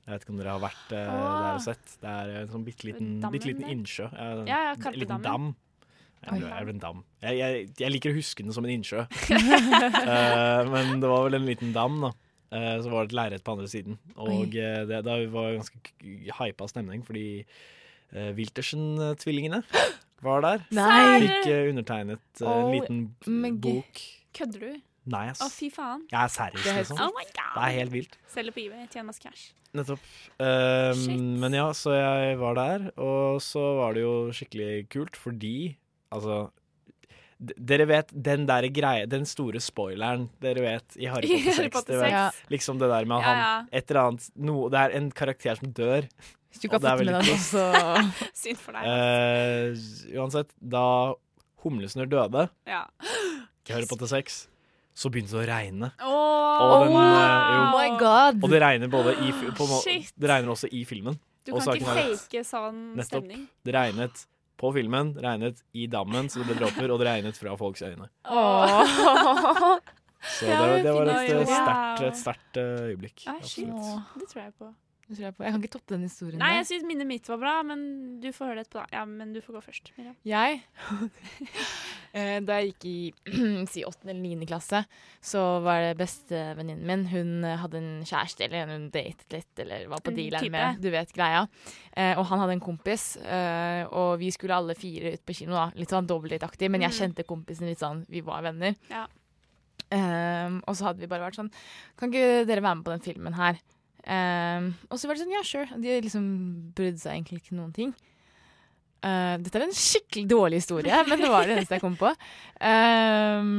Speaker 4: Jeg vet ikke om dere har vært eh,
Speaker 2: Åh.
Speaker 4: der og sett. Det er en sånn bitte liten,
Speaker 2: Dammen
Speaker 4: bitte liten innsjø. Ja, en
Speaker 2: Ja, ja,
Speaker 4: liten
Speaker 2: Karpedammen.
Speaker 4: dam. Ja,
Speaker 2: Oi.
Speaker 4: det er vel en dam. Jeg, jeg, jeg liker å huske den som en innsjø. Eh, men det var vel en liten dam, da. Eh, så var det et lerret på andre siden. Og det, det var ganske hypa stemning, fordi Wiltersen-tvillingene var der.
Speaker 2: Nei!
Speaker 4: Fikk eh, undertegnet eh, en
Speaker 2: oh,
Speaker 4: liten bok.
Speaker 2: Kødder du?
Speaker 4: Nei, ass.
Speaker 2: Å, fy faen.
Speaker 4: Jeg er seriøs,
Speaker 2: Det er helt
Speaker 4: liksom.
Speaker 2: Oh my God.
Speaker 4: Det er helt vilt.
Speaker 2: Selger på eBay, tjener masse cash.
Speaker 4: Nettopp. Um, men ja, så jeg var der, og så var det jo skikkelig kult fordi Altså d- dere vet den der greie, den store spoileren dere vet i Harry Potter 6.
Speaker 2: Harry Potter
Speaker 4: 6. vet,
Speaker 2: Ja.
Speaker 4: Liksom det der med at
Speaker 2: Ja,
Speaker 4: han
Speaker 2: ja.
Speaker 4: et eller annet noe, Det er en karakter som dør.
Speaker 3: Hvis du ikke har fått med deg det, så
Speaker 2: Synd for deg.
Speaker 4: Uh, uansett, da Humlesnurr døde
Speaker 2: Ja.
Speaker 4: hører på til sex, så begynte det å regne.
Speaker 2: Oh,
Speaker 4: Og den,
Speaker 2: wow.
Speaker 4: eh, jo.
Speaker 2: Oh my God.
Speaker 4: Og det regner både i på. Det regner også i filmen.
Speaker 2: Du kan ikke fake sånn
Speaker 4: Nettopp.
Speaker 2: stemning.
Speaker 4: Det regnet på filmen, regnet i dammen, så det ble dråper, og det regnet fra folks øyne.
Speaker 2: Oh.
Speaker 4: Så det, det var et eh, sterkt, et sterkt øyeblikk.
Speaker 2: Ah.
Speaker 4: Absolutt.
Speaker 2: Det tror jeg på.
Speaker 3: Jeg på. Jeg kan ikke toppe den historien.
Speaker 2: Nei,
Speaker 3: der.
Speaker 2: jeg syns minnet mitt var bra, men du får høre det etterpå. Ja, men du får gå først. Miriam.
Speaker 3: Jeg eh, Da jeg gikk i si 8. eller 9. klasse, så var det bestevenninnen min Hun eh, hadde en kjæreste, eller hun datet litt, eller var på
Speaker 2: En
Speaker 3: dealeren med Du vet greia. Eh, og han hadde en kompis, og vi skulle alle fire ut på kino. da Litt sånn dobbeltdateaktig, men jeg
Speaker 2: Mm.
Speaker 3: kjente kompisen litt sånn. Vi var venner.
Speaker 2: Ja.
Speaker 3: Um, og så hadde vi bare vært sånn Kan ikke dere være med på den filmen her? Um, og så var det sånn, ja, sure. De liksom brydde seg egentlig ikke noen ting. Uh, dette er en skikkelig dårlig historie, men det var det eneste jeg kom på. Um,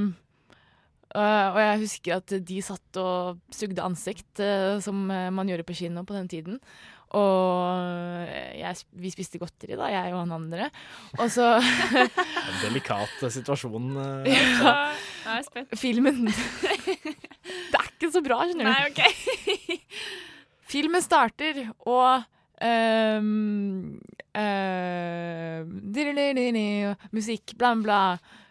Speaker 3: uh, og jeg husker at de satt og sugde ansikt, uh, som uh, man gjorde på kino på den tiden. Og jeg, vi spiste godteri, da, jeg og han andre. Og så
Speaker 4: En delikat eh, situasjon. Uh,
Speaker 3: Ja.
Speaker 2: jeg er spent.
Speaker 3: Filmen Det er ikke så bra, skjønner du.
Speaker 2: Nei, OK.
Speaker 3: Filmen starter, og um, uh, Musikk, bla, bla.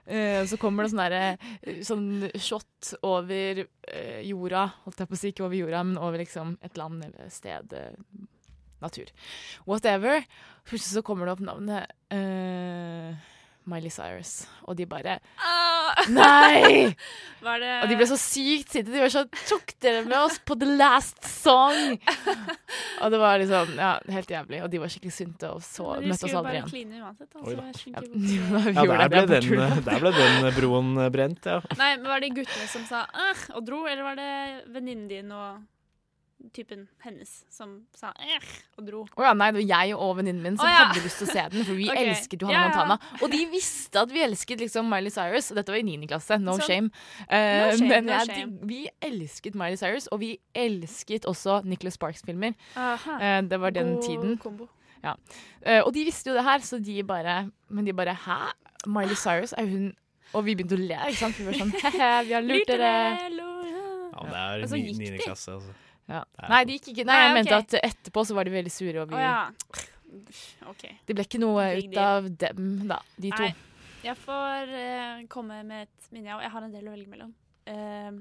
Speaker 3: Eh, så kommer det sånn derre Sånn shot over uh, jorda, holdt jeg på å si, ikke over jorda, men over liksom et land eller et sted. eh, natur. Whatever. Plutselig så kommer det opp navnet eh, Miley Cyrus, og de bare Nei!
Speaker 2: Var det
Speaker 3: Og de ble så sykt sinte. De var sånn Tok dere med oss på the last song? og det var liksom Ja, helt jævlig. Og de var skikkelig sinte og så
Speaker 2: Men
Speaker 3: møtte oss
Speaker 2: skulle
Speaker 3: aldri
Speaker 2: bare
Speaker 3: igjen.
Speaker 2: kline uansett. Altså,
Speaker 3: Ja,
Speaker 4: Ja, der ble, den, der ble den broen eh, brent, ja.
Speaker 2: Nei, men Var det guttene som sa øh, og dro, eller var det venninnen din og typen hennes som sa øh, og dro?
Speaker 3: Å ja, nei, det var jeg og venninnen min som
Speaker 2: oh ja.
Speaker 3: hadde lyst til å se den, for vi
Speaker 2: okay.
Speaker 3: elsket Johanna
Speaker 2: Ja, ja.
Speaker 3: Montana. Og de visste at vi elsket liksom Miley Cyrus, og dette var i 9. klasse, no
Speaker 2: Så-
Speaker 3: shame.
Speaker 2: No
Speaker 3: Eh,
Speaker 2: shame,
Speaker 3: men
Speaker 2: no shame.
Speaker 3: vi elsket Miley Cyrus, og vi elsket også Nicholas Sparks-filmer.
Speaker 2: Aha.
Speaker 3: Eh, det var den
Speaker 2: God
Speaker 3: tiden.
Speaker 2: kombo.
Speaker 3: Ja. Uh, og de visste jo det her, så de bare Men de bare Hæ? Miley Cyrus, er hun Og vi begynte å le, ikke sant? Vi var sånn He-he, vi har lurt dere.
Speaker 2: ja.
Speaker 4: ja det er
Speaker 2: Og så
Speaker 4: ni-
Speaker 2: gikk
Speaker 4: niende klasse, altså.
Speaker 3: Ja. Nei, de gikk ikke Nei,
Speaker 2: Nei,
Speaker 3: jeg mente
Speaker 2: okay.
Speaker 3: at etterpå så var de veldig sure, og vi
Speaker 2: oh, ja. okay.
Speaker 3: Det ble ikke noe ut av dem, da, de to.
Speaker 2: Nei, jeg får uh, komme med et minne, jeg òg. Jeg har en del å velge mellom. Eh,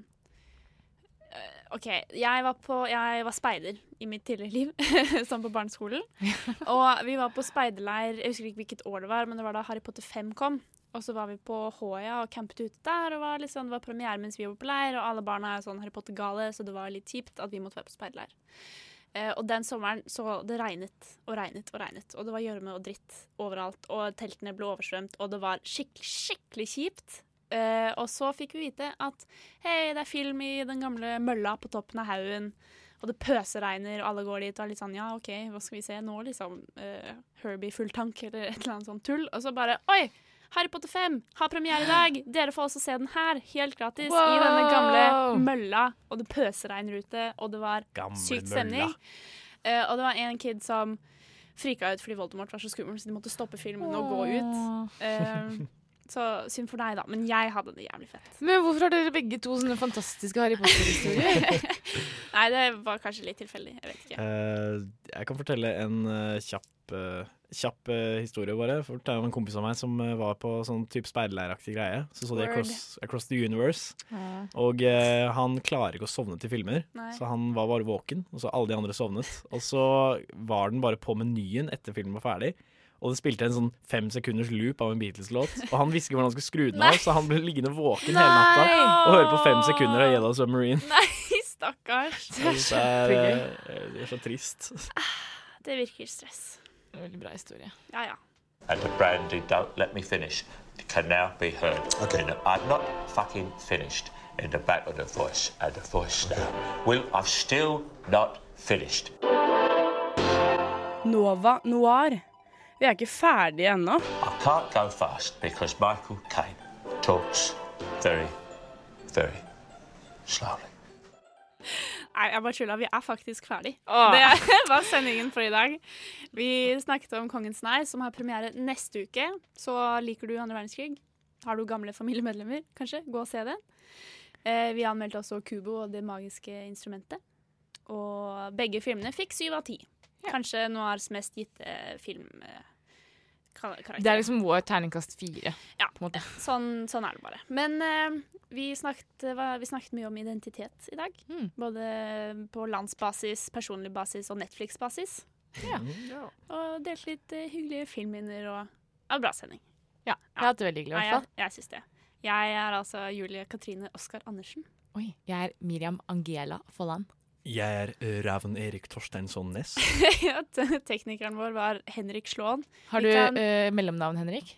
Speaker 2: OK. Jeg var, på, jeg var speider i mitt tidligere liv, som på barneskolen. og vi var på speiderleir, jeg husker ikke hvilket år det var, men det var da Harry Potter 5 kom. Og så var vi på Håøya og campet ute der. og var liksom, Det var premiere mens vi var på leir, og alle barna er sånn Harry Potter-gale, så det var litt kjipt at vi måtte være på speiderleir. Eh, og den sommeren så det regnet og regnet og regnet, og det var gjørme og dritt overalt, og teltene ble oversvømt, og det var skikkelig, skikkelig kjipt. Eh, og så fikk vi vite at hei, det er film i den gamle mølla på toppen av haugen, og det pøseregner, og alle går dit og er litt sånn ja, OK, hva skal vi se nå, liksom? Eh, Herbie full tank, eller et eller annet sånt tull. Og så bare oi! Harry Potter 5 har premiere i dag! Dere får også se den her, helt gratis, i denne gamle mølla, og det pøsregner ute, og det var
Speaker 4: Gamle
Speaker 2: sykt stemning. Uh, og det var en kid som frika ut fordi Voldemort var så skummel, så de måtte stoppe filmen og gå ut. Eh, så synd for deg, da. Men jeg hadde det jævlig fett.
Speaker 3: Men hvorfor har dere begge to sånne fantastiske Harry Potter-historier?
Speaker 2: Nei, det var kanskje litt tilfeldig. Jeg vet ikke.
Speaker 4: Uh, jeg kan fortelle en uh, kjapp, uh, kjapp historie, bare. For det er en kompis av meg som var på sånn type speiderleiraktig greie. Så så de Across, Across the Universe.
Speaker 2: Ja.
Speaker 4: Og han klarer ikke å sovne til filmer,
Speaker 2: Nei.
Speaker 4: så han var bare våken. Og så alle de andre sovnet. Og så var den bare på menyen etter filmen var ferdig. Og det spilte en sånn fem sekunders loop av en Beatles-låt. Og han visste ikke hvordan han skulle skru den av, så han ble liggende våken
Speaker 2: Nei.
Speaker 4: hele natta og høre på fem sekunder av Yellow Submarine.
Speaker 2: Nei, stakkars.
Speaker 4: Det er, det er så trist.
Speaker 2: Det virker stress.
Speaker 3: Veldig bra historie.
Speaker 2: Ja, ja.
Speaker 26: And the brandy don't let me finish. Can now be heard. Okay. In the, I'm not fucking finished in the back of the voice and the voice now. Will, I've still not finished.
Speaker 27: Nova Noir. Vi er ikke ferdige ennå.
Speaker 26: I can't go fast because Michael Caine talks very, very slowly.
Speaker 2: Nei, jeg bare tulla. Vi er faktisk ferdig.
Speaker 3: Åh.
Speaker 2: Det var sendingen for i dag. Vi snakket om Kongens nei, som har premiere neste uke. Så liker du andre verdenskrig, har du gamle familiemedlemmer, kanskje, gå og se den. Eh, vi anmeldte også Kubo og Det magiske instrumentet. Og begge filmene fikk syv av ti. Kanskje Noirs mest gitte film... eh, karakter.
Speaker 3: Det er liksom vår terningkast fire.
Speaker 2: Ja, sånn, sånn er det bare. Men uh, vi, snakket, hva- vi snakket mye om identitet i dag.
Speaker 3: Mm.
Speaker 2: Både på landsbasis, personlig basis og Netflix-basis.
Speaker 3: Ja.
Speaker 2: Og delte litt uh, hyggelige filmminner og ja, bra sending.
Speaker 3: Ja, jeg har hatt det veldig hyggelig i
Speaker 2: Ja,
Speaker 3: hvert fall.
Speaker 2: jeg, jeg syns det. Jeg er altså Julie Katrine Oskar Andersen.
Speaker 3: Oi, jeg er Miriam Angela Folland.
Speaker 4: Jeg er eh, Raven Erik Torsteinsson Næss.
Speaker 2: ja, teknikeren vår var Henrik Slåen.
Speaker 3: Har du
Speaker 2: kan-
Speaker 3: uh, mellomnavn, Henrik?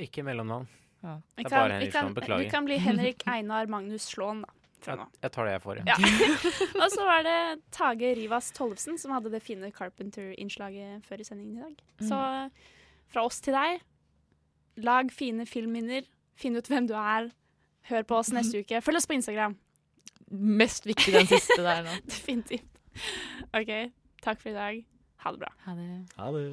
Speaker 20: ikke mellomnavn.
Speaker 3: Ja.
Speaker 20: Det er bare Henrik
Speaker 2: kan-
Speaker 20: Slåen. Beklager.
Speaker 2: Du kan bli Henrik Einar Magnus Slåen, da. Fra
Speaker 20: Jeg,
Speaker 2: nå.
Speaker 20: jeg tar det jeg får,
Speaker 2: Ja. og så var det Tage Rivas Tollefsen som hadde det fine Carpenter-innslaget før i sendingen i dag. Så fra oss til deg, lag fine filmminner. Finn ut hvem du er. Hør på oss neste uke. Følg oss på Instagram.
Speaker 3: Mest viktig den siste der nå.
Speaker 2: Definitivt. OK, takk for i dag. Ha det bra.
Speaker 3: Ha det.
Speaker 4: Ha det.